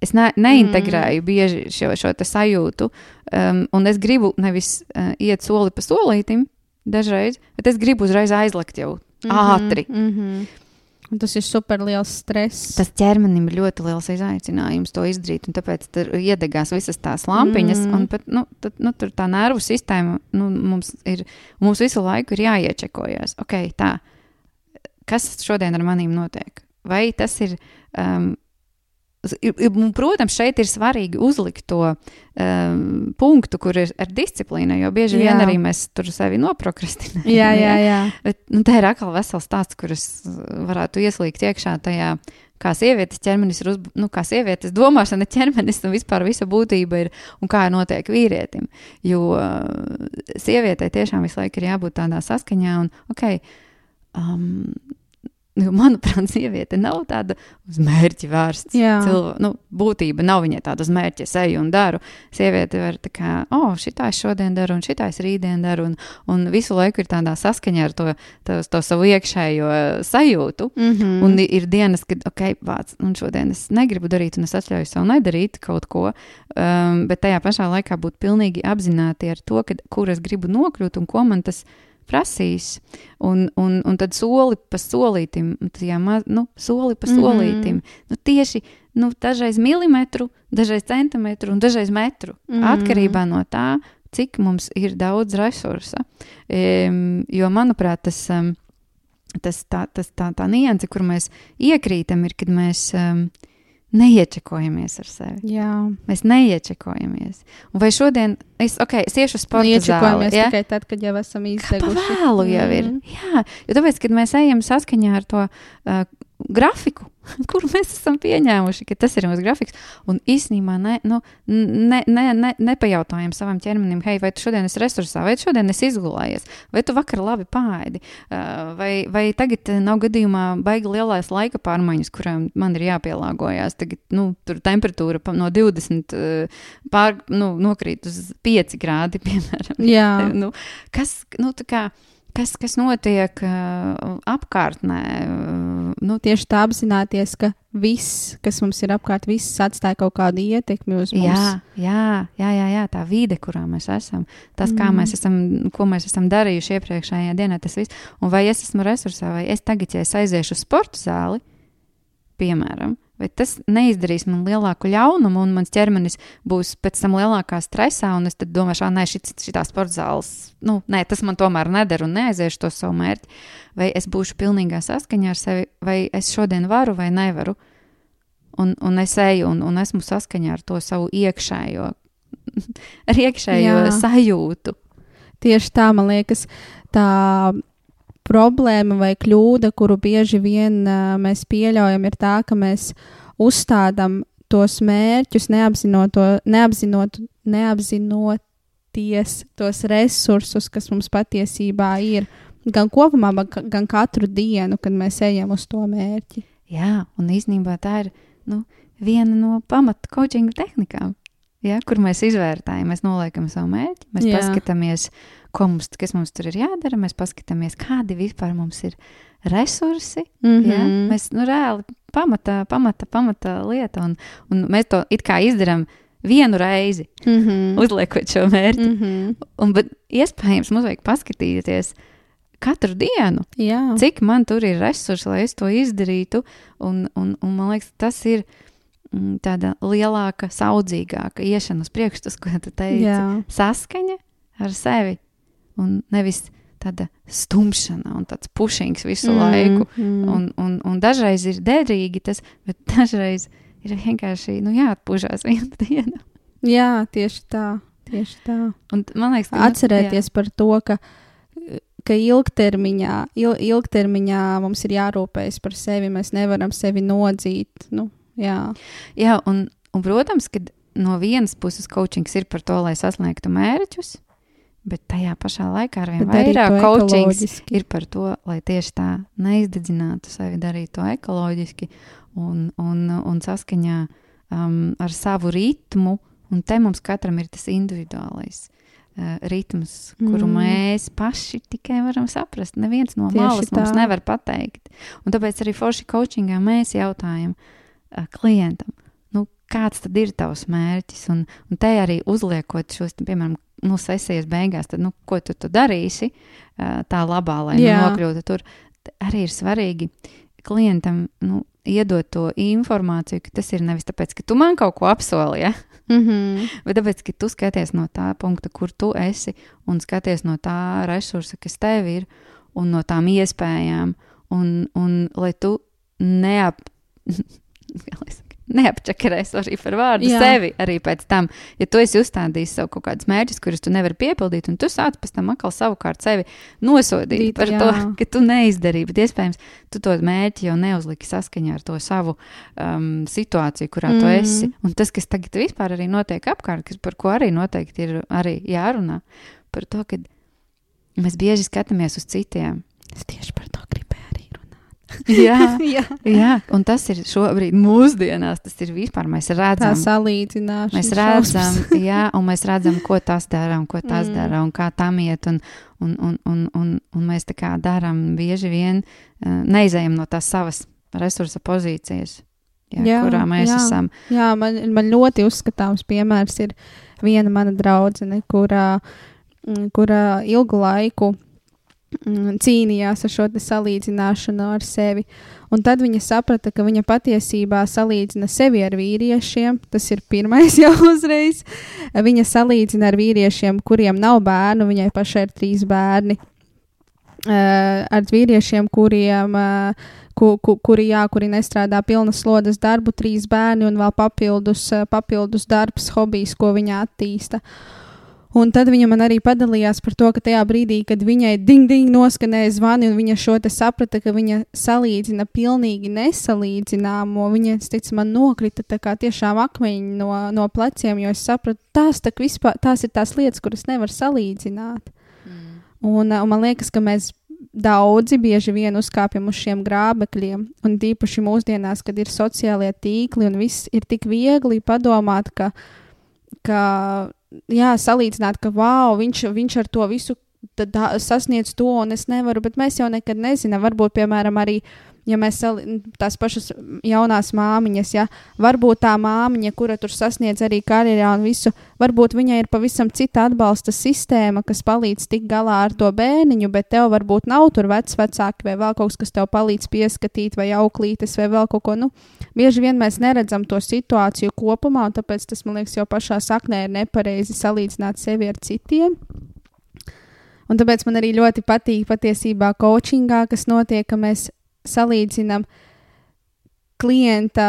Es ne, neintegrēju mm. bieži šo, šo sajūtu, um, un es gribu nevis uh, iet soli pa solītim dažreiz, bet es gribu uzreiz aizlikt jau mm -hmm. ātri. Mm -hmm. Un tas ir super liels stress. Tas ķermenim ir ļoti liels izaicinājums to izdarīt, un tāpēc tur iedegās visas tās lampiņas. Mm. Mm. Pat, nu, tad, nu, tur tā nervu sistēma nu, mums, ir, mums visu laiku ir jāiečekojas. Okay, tā, kas šodien ar manīm notiek? Vai tas ir. Um, un, Protams, šeit ir svarīgi uzlikt to um, punktu, kur ir ar disciplīnu, jo bieži vien Jā. arī mēs tur sevi noprokrastinējam. jā, jā, jā. Bet, nu, tā ir atkal vesels stāsts, kurus varētu ieslīgt iekšā tajā, kā sievietes ķermenis ir uzbūvēts, nu, kā sievietes domāšana, ķermenis un vispār visa būtība ir un kā notiek vīrietim. Jo uh, sievietei tiešām visu laiku ir jābūt tādā saskaņā un, ok, um, jo, manuprāt, sieviete nav tāda uz mērķi vērsta. Jā. Cilvē, nu, būtība nav viņai tāda uz mērķa, es eju un daru. Sieviete var tā kā, oh, šitā es šodien daru, un šitā es rītdien daru, un, un visu laiku ir tādā saskaņā ar to, to, to savu iekšējo sajūtu. Mm -hmm. Un ir dienas, kad, ok, vāc, un šodien es negribu darīt, un es atļauju sev nedarīt kaut ko, um, bet tajā pašā laikā būt pilnīgi apzināti ar to, kad, kur es gribu nokļūt un ko man tas prasīs. Un, un, un tad soli pa maz, nu, soli pa solītim. Mm -hmm. nu, tieši nu, dažreiz milimetru, dažreiz centimetru un dažreiz metru. Mm. -hmm. Atkarībā no tā, cik mums ir daudz resursa. Um, jo, manuprāt, tas. Um, tas tā, tas tā, tā nianse, kur mēs iekrītam, ir, kad mēs um, neiečekojamies ar sevi. jā. Mēs neiečekojamies. Un vai šodien es, okay, es iešu uz sporta zāli? Iečakojamies Ja? tikai tad, kad jau esam Pa izdeguši. vēlu jau ir. Mhm. Jā, jo tāpēc, kad mēs ejam saskaņā ar to uh, grafiku, kur mēs esam pieņēmuši, ka tas ir mūsu grafiks, un īsnībā ne, nu, ne, ne, ne, nepajautājam savam ķermenim, hei, vai tu šodien esi resursā, vai tu šodien esi izgulējies, vai tu vakar labi pāēdi, vai, vai tagad nav gadījumā baigi lielais laika pārmaiņas, kurām man ir jāpielāgojas. Tagad nu, tur temperatūra no 20 uh, pār, nu, nokrīt uz 5 grādi, piemēram. Jā. nu, kas, nu, tā kā, kas, kas notiek apkārtnē? Nu, Tieši tā apzināties, ka viss, kas mums ir apkārt, viss atstāja kaut kādu ietekmi uz mums. jā, jā, jā, jā, jā, tā vide, kurā mēs esam, tas, kā Mm. mēs esam, ko mēs esam darījuši iepriekšējā dienā, tas viss. Un vai es esmu resursā, vai es tagad, ja es aiziešu uz sporta zāli, piemēram, vai tas neizdarīs man lielāku ļaunumu, un mans ķermenis būs pēc tam lielākā stresā, un es domāšu, ah, nē, šit, šitā sporta zāles, nu, nē, tas man tomēr neder un neaiziešu to savu mērķi. Vai es būšu pilnīgā saskaņā ar sevi, vai es šodien varu vai nevaru. Un, un es eju un, un esmu saskaņā ar to savu iekšējo, ar iekšējo. Jā. sajūtu. Tieši tā, man liekas, tā problēma vai kļūda, kuru bieži vien uh, mēs pieļaujam, ir tā, ka mēs uzstādām tos mērķus, neapzinot, neapzinot, neapzinoties tos resursus, kas mums patiesībā ir. Gan kopumā, gan- katru dienu, kad mēs ejam uz to mērķi. Jā, un īstenībā tā ir nu, viena no pamata coachinga tehnikām. Ja, kur mēs izvērtējam, mēs noliekam savu mērķi, mēs. Jā. paskatāmies, ko mums, kas mums tur ir jādara, mēs paskatāmies, kādi vispār mums ir resursi. Mm Ja? Mēs nu, reāli pamata, pamata, pamata lieta. Un, un mēs to it kā izdarām vienu reizi, Mm -hmm. uzliekot šo mērķi. Mm -hmm. Un, bet iespējams, mums vajag paskatīties katru dienu, Jā, cik man tur ir resursi, lai es to izdarītu. Un, un, un man liekas, tas ir mm, tāda lielāka, saudzīgāka iešana uz priekšu, tas, ko tu teici. jā. Saskaņa ar sevi un nevis tāda stumšana un tāds pušings visu mm. laiku. Mm. Un, un, un dažreiz ir derīgi tas, bet dažreiz ir vienkārši nu, jāatpūšas vienu dienu. Jā, tieši tā. Tieši tā. Un man liekas, ka Atcerēties par to, ka, ka ilgtermiņā, il, ilgtermiņā mums ir jārūpējas par sevi. Mēs nevaram sevi nodzīt. Nu, jā. Jā, un, un, protams, ka no vienas puses coachings ir par to, lai sasniegtu mērķus, bet tajā pašā laikā ar vien vairāk coachings ir par to, lai tieši tā neizdedzinātu sevi, darītu to ekoloģiski un, un, un saskaņā um, ar savu ritmu. Un te mums katram ir tas individuālais uh, ritms, kuru Mm. mēs paši tikai varam saprast. Neviens no Tieši malas mums tā. nevar pateikt. Un tāpēc arī forši coachingā mēs jautājam uh, klientam, nu, kāds tad ir tavs mērķis? Un, un te arī uzliekot šos, piemēram, nu, sesijas beigās, tad, nu, ko tu, tu darīsi tā labā, lai nu, nokļūtu tur. Arī ir svarīgi klientam nu, iedot to informāciju, ka tas ir nevis tāpēc, ka tu man kaut ko apsoli, ja? Mm -hmm. bet tāpēc, ka tu skaties no tā punkta, kur tu esi, un skaties no tā resursa, kas tev ir, un no tām iespējām, un, un lai tu neap, neapčakarēs arī par vārdu Jā. Sevi arī pēc tam. Ja tu esi uzstādījis sev kaut kādus mērķus, kurus tu nevari piepildīt, un tu sāc pēc tam atkal savukārt sevi nosodīt Dīt, par jā. to, ka tu neizdarīji, bet iespējams tu to mērķi jau neuzliki saskaņā ar to savu um, situāciju, kurā mm. tu Mhm. esi. Un tas, kas tagad vispār arī notiek apkārt, kas, par ko arī noteikti ir arī jārunā, par to, ka mēs bieži skatāmies uz citiem. Es tieši par to. Jā, Jā. jā, un tas ir šobrīd mūsdienās, tas ir vispār, mēs redzam. salīdzināšana. Mēs šausmas. redzam, jā, un mēs redzam, ko tas dara un ko tas Mm. dara un kā tam iet. Un, un, un, un, un, un mēs tā kā darām bieži vien, uh, neizējam no tās savas resursa pozīcijas, jā, Jā, kurā mēs jā. esam. Jā, man, man ļoti uzskatāms piemērs ir viena mana draudzene, kurā, mm, kurā ilgu laiku mm, cīnījās ar šo salīdzināšanu ar sevi. Un tad viņa saprata, ka viņa patiesībā salīdzina sevi ar vīriešiem. Tas ir pirmais jau uzreiz. Viņa salīdzina ar vīriešiem, kuriem nav bērnu, viņai pašai ir trīs bērni. Uh, ar vīriešiem, kuriem uh, ku, ku, kuri, jā, kuri nestrādā pilnas slodzes darbu, trīs bērni un vēl papildus, eh, papildus darbs, hobijs, ko viņa attīsta. Un tad viņa man arī padalījās par to, ka tajā brīdī, kad viņai ding-ding noskanēja zvani, un viņa šo te saprata, ka viņa salīdzina pilnīgi nesalīdzināmo, viņa, teicu, man nokrita tā kā tiešām akmeņi no, no pleciem, jo es sapratu, tās, tak vispār, tās ir tās lietas, kuras nevar salīdzināt. Un, uh, un man liekas, ka mēs daudzi bieži vien uzkāpjam uz šiem grābekļiem, un tīpaši mūsdienās, kad ir sociālie tīkli un viss ir tik viegli padomāt, ka, ka jā, salīdzināt, ka wow, viņš, viņš ar to visu sasniedz to, un es nevaru, bet mēs jau nekad nezinām. Varbūt, piemēram, arī ja mēs tās pašas jaunās māmiņas, ja varbūt tā māmiņa, kura tur sasniedz arī karjerā un visu, varbūt viņai ir pavisam cita atbalsta sistēma, kas palīdz tikt galā ar to bērniņu, bet tev varbūt nav tur vecāki vai vēl kaut kas, kas tev palīdz pieskatīt, vai auklītes, vai vēl kaut ko. Nu, bieži vien mēs neredzam to situāciju kopumā, un tāpēc tas, man liekas, jau pašā saknē ir nepareizi salīdzināt sevi ar citiem. Un tāpēc man arī ļoti patīk patiesībā coachingā, kas notiek, ka mēs salīdzinām klienta,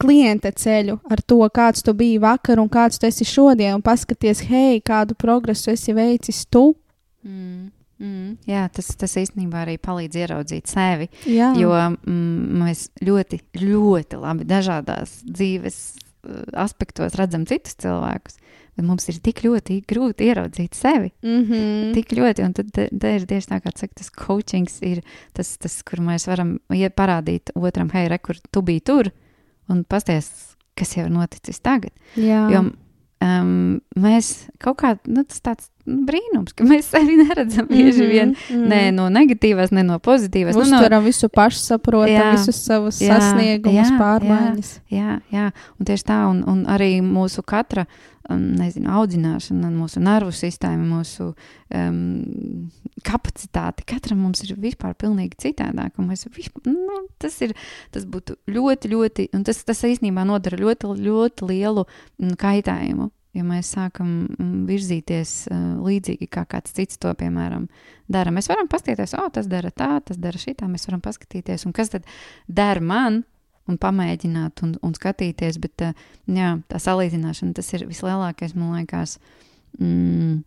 klienta ceļu ar to, kāds tu biji vakar un kāds tu esi šodien, un paskaties, hei, kādu progresu esi veicis tu. Mm. Mm. Jā, tas, tas īstenībā arī palīdz ieraudzīt sevi. Jā, Jo mm, mēs ļoti, ļoti labi dažādās dzīves uh, aspektos redzam citus cilvēkus, bet mums ir tik ļoti grūti ieraudzīt sevi. mm -hmm. Tik ļoti, un tad te ir tieši tā, kā saka, tas coachings ir tas, tas kur mēs varam parādīt otram, hei, re, kur tu biji tur, un pasties, kas jau ir noticis tagad. Jā, Jo um, mēs kaut kā, nu, tāds nu, brīnums, ka mēs sevi neredzam bieži vien mm -hmm. ne no negatīvās, ne no pozitīvās. Uztveram nu, no, visu pašsaprotam, jā, visus savus jā, sasniegumus, jā, pārmaiņas. Jā, jā, jā, un tieši tā, un, un arī mūsu katra, nezinu, audzināšana, mūsu nervu sistēma, mūsu um, kapacitāte, katram mums ir vispār pilnīgi citādāk, vispār, nu, tas ir, tas būtu ļoti, ļoti, un tas, tas īstenībā nodara ļoti, ļoti lielu mm, kaitējumu ja mēs sākam mm, virzīties uh, līdzīgi kā kāds cits to, piemēram, dara. Mēs varam paskatīties, o, tas dara tā, tas dara šitā, mēs varam paskatīties, un kas tad dara man, un pamēģināt un, un skatīties, bet uh, jā, tā salīdzināšana, tas ir vislielākais, man liekas, mm,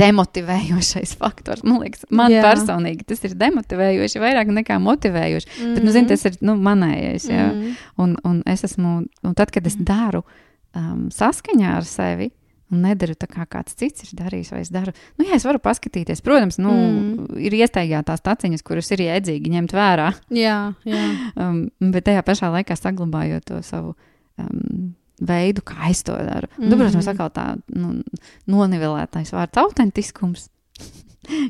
demotivējošais faktors. Man liekas, man jā. personīgi tas ir demotivējoši vairāk nekā motivējoši. Mm -hmm. Bet, nu, zini, tas ir nu, manējais, jā. Mm -hmm. un, un es esmu, un tad, kad es daru, mm um, saskaņā ar sevi. Un nedaru tā kā kāds cits ir darījis, vai es daru. Nu, jā, es varu paskatīties. Protams, nu, mm. ir iestaigātās taciņas, kuras ir jēdzīgi ņemt vērā. Jā, jā. um, bet tajā pašā laikā saglabājot to savu um, veidu, kā es to daru. Mm -hmm. protams, atkal tā nu, nonivelētais vārds - autentiskums.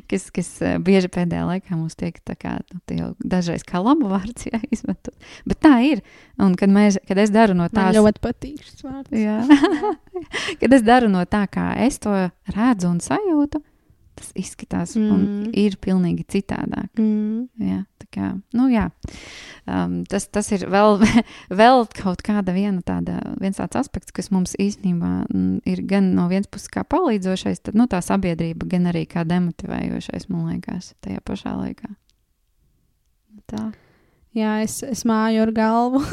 Kas, kas eh, bieži pēdējā laikā mums tiek kā, nu, dažreiz kā labu vārds jāizmanto. Bet tā ir. Un kad, mēs, kad es daru no tā, tas ļoti patīk šis vārds. Jā. kad es daru no tā, kā es to redzu un sajūtu, tas izskatās mm. un ir pilnīgi citādāk. Mm. Jā, kā, nu jā. Um, tas, tas ir vēl, vēl kaut kāda viena tāda, viens tāds aspekts, kas mums īstenībā mm, ir gan no vienas puses kā palīdzošais, tad, nu, tā sabiedrība, gan arī kā demotivējošais, man liekas, tajā pašā laikā. Tā. Jā, es, es māju ar galvu.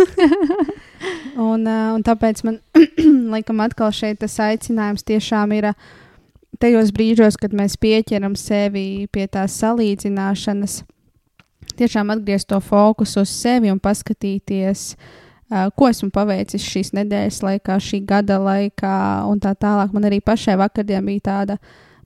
un, uh, un tāpēc man, laikam, atkal šeit tas aicinājums tiešām ir uh, tajos brīžos, kad mēs pieķeram sevi pie tās salīdzināšanas, tiešām atgriezt to fokusu uz sevi un paskatīties, uh, ko esmu paveicis šīs nedēļas laikā, šī gada laikā, un tā tālāk. Man arī pašai vakardien bija tāda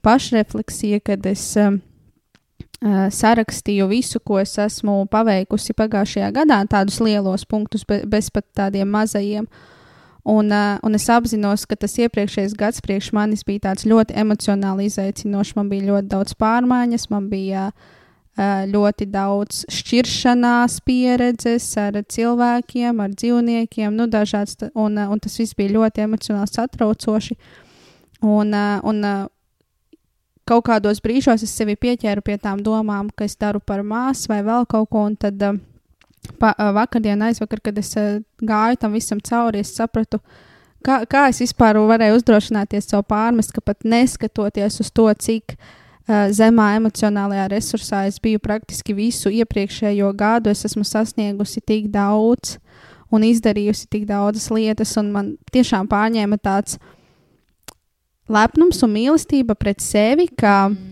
pašrefleksija, kad es uh, uh, sarakstīju visu, ko es esmu paveikusi pagājušajā gadā, tādus lielos punktus, be, bez pat tādiem mazajiem. Uh, un es apzinos, ka tas iepriekšējais gads priekš manis bija tāds ļoti emocionāli izaicinošs. Man bija ļoti daudz pārmaiņas, man bija uh, ļoti daudz šķiršanās pieredzes ar cilvēkiem, ar dzīvniekiem, nu, dažāds, un, un tas viss bija ļoti emocionāli satraucoši. Un, un kaut kādos brīžos es sevi pieķēru pie tām domām, ka es daru par māsu vai vēl kaut ko, un tad pa, vakardien, aizvakar, kad es gāju tam visam cauri, es sapratu, kā, kā es vispār varēju uzdrošināties sev pārmest, ka pat neskatoties uz to, cik uh, zemā emocionālajā resursā es biju praktiski visu iepriekšējo gadu. Es esmu sasniegusi tik daudz un izdarījusi tik daudzas lietas, un man tiešām pārņēma tāds lepnums un mīlestība pret sevi, ka, mm.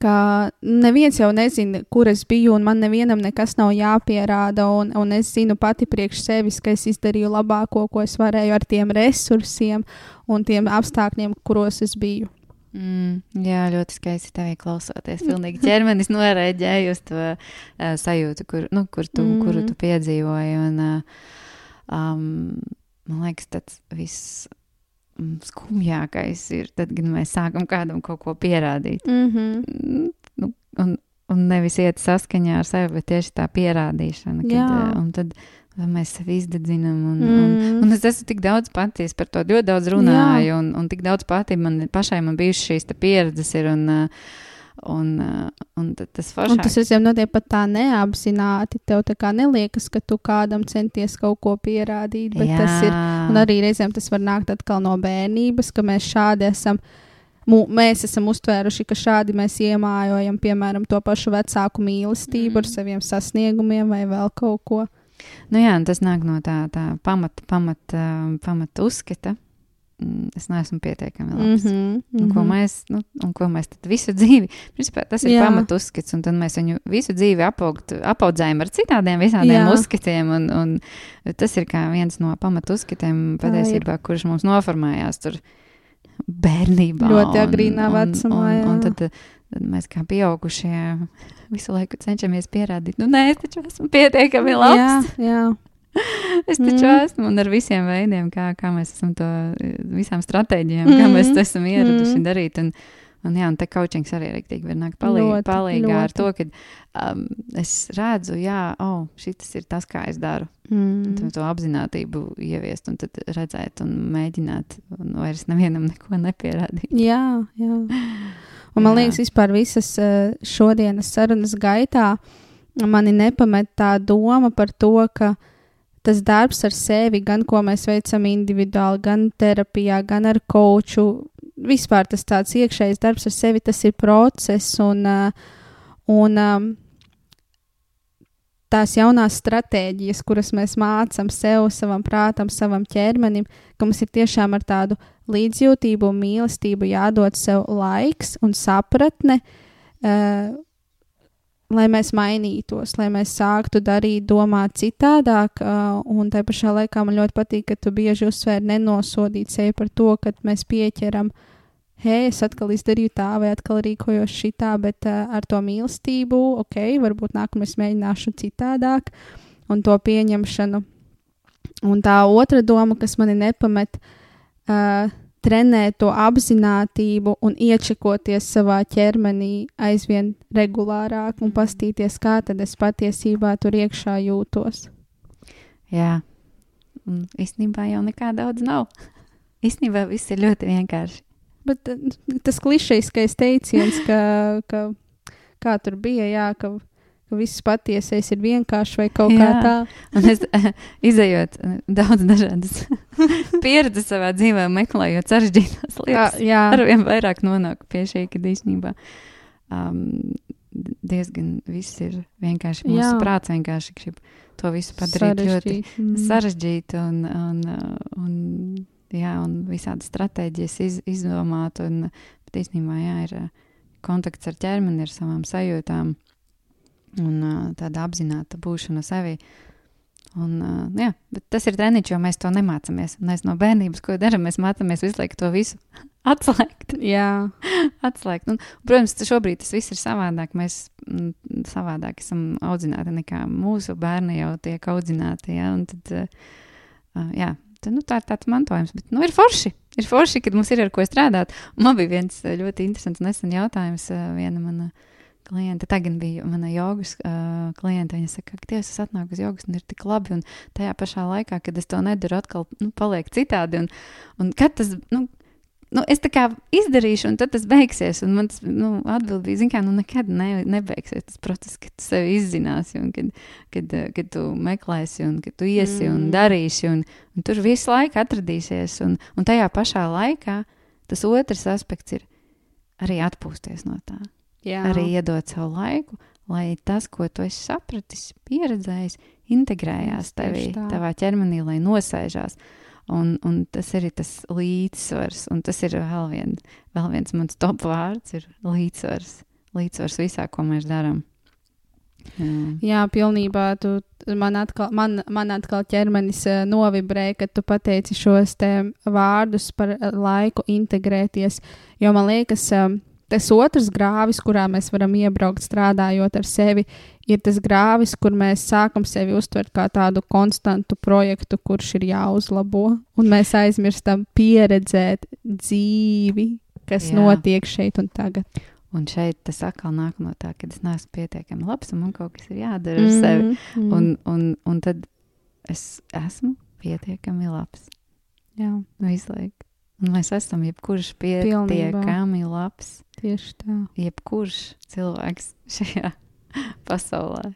Ka neviens jau nezina, kur es biju, un man nevienam nekas nav jāpierāda, un, un es zinu pati priekš sevis, ka es izdarīju labāko, ko es varēju ar tiem resursiem un tiem apstākļiem, kuros es biju. Mm, jā, ļoti skaisti tevi klausoties. Pilnīgi ķermenis norēģēja uz to uh, sajūtu, kur, nu, kur tu, mm. kuru tu piedzīvoji. Un, uh, um, man liekas, tas viss skumjākais ir tad, kad mēs sākam kādam kaut ko pierādīt. Mm -hmm. nu, un, un nevis iet saskaņā ar sevi, bet tieši tā pierādīšana. Kad, uh, un tad, mēs sevi izdedzinām. Un, mm. un, un es esmu tik daudz patīs par to, ļoti daudz runāju, Jā. un, un tik daudz patī man pašai man bijušas šīs pieredzes. Ir, un, un, un tas foršāk. Un tas visiem notiek pat tā neapzināti. Tev tā kā neliekas, ka tu kādam centies kaut ko pierādīt, bet Jā. tas ir. Un arī reizēm tas var nākt atkal no bērnības, ka mēs šādi esam. Mēs esam uztvēruši, ka šādi mēs iemājojam, piemēram, to pašu vecāku mīlestību mm. ar saviem sasniegumiem vai vēl kaut ko. Nu jā, tas nāk no tā, tā pamata, pamata, pamata uzskata. Mm, es neesmu pietiekami labs. Mm -hmm, mm -hmm. Un, ko mhm. mēs, nu, un ko mēs tad visu dzīvi, principā tas ir pamata uzskats, un tad mēs viņu visu dzīvi apaugt, apaudzējam ar citādiem visādiem Jā. uzskatiem, un, un tas ir kā viens no pamata uzskatiem patiesībā, kurš mums noformējās tur bērnībā. Ļoti agrīnā vecumā. Un, un, un tad tad mēs kā pieaugušie visu laiku cenšamies pierādīt, nu, nē, es taču esmu pietiekami labs. Jā, jā. es taču mm. esmu un ar visiem veidiem, kā, kā mēs esam to, visām stratēģijām, mm. kā mēs to esam ieraduši mm. darīt. Un, Un, jā, un te coachings arī rīktīgi var nākt ļoti, palīgā ļoti. ar to, ka um, es redzu, jā, oh, šis ir tas, kā es daru. Mm. Un to apziņotību ieviest, un tad redzēt, un mēģināt, un vairs nevienam neko nepierādīt. Jā, jā. Un man jā. liekas, vispār visas uh, šodienas sarunas gaitā mani nepamet tā doma par to, ka tas darbs ar sevi, gan ko mēs veicam individuāli, gan terapijā, gan ar koču, vispār tas tāds iekšējs darbs ar sevi, tas ir process un, uh, un um, tās jaunās stratēģijas, kuras mēs mācām sev, savam prātam, savam ķermenim, ka mums ir tiešām ar tādu līdzjūtību un mīlestību jādod sev laiks un sapratne. Uh, lai mēs mainītos, lai mēs sāktu darīt, domāt citādāk. Un tā pašā laikā man ļoti patīk, ka tu bieži uzsvēri nenosodīt sevi par to, ka mēs pieķeram hei, es atkal izdarīju tā, vai atkal rīkojos šitā, bet ar to mīlestību, ok, varbūt nākamais mēģināšu citādāk, un to pieņemšanu. Un tā otra doma, kas mani nepamet, uh, trenēt to apziņotību un iečakoties savā ķermenī aizvien regulārāk un pastīties, kā tad es patiesībā tur iekšā jūtos. Jā, un īstenībā jau nekā daudz nav. Īstenībā viss ir ļoti vienkārši. Bet tas klišejiskais teiciens, ka, ka kā tur bija, jā, ka, ka viss patiesais ir vienkārši vai kaut jā. kā tā. Un es izējot daudz dažādas pieredzes savā dzīvē, meklējot sarežģītās lietas, jā, jā. arvien vairāk nonāku pie šī, kad īstenībā um, diezgan viss ir vienkārši mūsu jā. prāts vienkārši grib to visu padarīt Sarežģīt. ļoti mm. sarežģītu un, un, un jā, un visādas stratēģijas iz, izdomāt. Un, bet īstenībā jā, ir kontakts ar ķermeni, ar savām sajūtām un tāda apzināta būšana sevi. Un, jā, tas ir treniņš, jo mēs to nemācāmies. Mēs no bērnības, ko darām, mēs mācāmies visu laiku to visu atslēgt. Jā, atslēgt. Un, protams, šobrīd tas viss ir savādāk. Mēs savādāk esam audzināti nekā mūsu bērni jau tiek audzināti. Ja? Un tad, jā, tad, nu, tā ir tāds mantojums. Bet, nu, ir forši. Ir forši, kad mums ir ar ko strādāt. Un man bija viens ļoti interesants nesen jautājums. Viena mana klienta, tagad bija mana jogas uh, klienta. Viņa saka, ka Dievs, es atnāku uz jogas un ir tik labi. Un tajā pašā laikā, kad es to nedaru, atkal nu, paliek citādi. Un, un kad tas, nu, nu, es tā kā izdarīšu, un tad tas beigsies. Un man tas nu, atbild bija, zināmā mērā, nu, nekad ne, nebeigsies tas process, kad tu sevi izzināsi, un kad, kad, kad tu meklēsi, un kad tu iesi mm. un darīsi, un, un tur visu laiku atradīsies. Un, un tajā pašā laikā tas otrs aspekts ir arī atpūsties no tā. Jā. Arī iedot savu laiku, lai tas, ko tu esi sapratis, pieredzējis, integrējās tevī, tavā ķermenī, lai nosēžās. Un, un tas ir tas līdzsvars, un tas ir vēl, vien, vēl viens mans top vārds - ir līdzsvars. Līdzsvars visā, ko mēs darām. Jā. Jā, pilnībā. Tu, man, atkal, man, man atkal ķermenis uh, novibrēja, kad tu pateici šos vārdus par uh, laiku integrēties. Jo man liekas, uh, tas otrs grāvis, kurā mēs varam iebraukt strādājot ar sevi, ir tas grāvis, kur mēs sākam sevi uztvert kā tādu konstantu projektu, kurš ir jāuzlabo, un mēs aizmirstam pieredzēt dzīvi, kas Jā. notiek šeit un tagad. Un šeit tas atkal nāk no tā, ka es neesmu pietiekami labs un man kaut kas ir jādara ar mm, sevi. Mm. Un, un, un tad es esmu pietiekami labs. Jā, visu laiku. Un mēs esam jebkurš pietiekami labs. Tieši tā. Jebkurš cilvēks šajā pasaulē.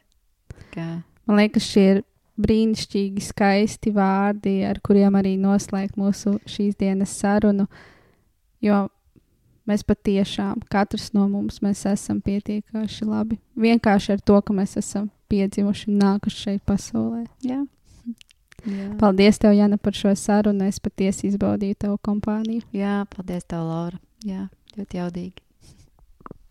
Kā. Man liekas, šie ir brīnišķīgi, skaisti vārdi, ar kuriem arī noslēgt mūsu šīs dienas sarunu. Jo mēs patiešām, katrs no mums, esam pietiekami labi. Vienkārši ar to, ka mēs esam piedzimuši un nākuši šeit pasaulē. Jā. Jā. Paldies, tev, Jana, par šo sarunu. Es patiesi izbaudīju tavu kompāniju. Jā, paldies, tev, Laura. Jā, ļoti jaudīgi.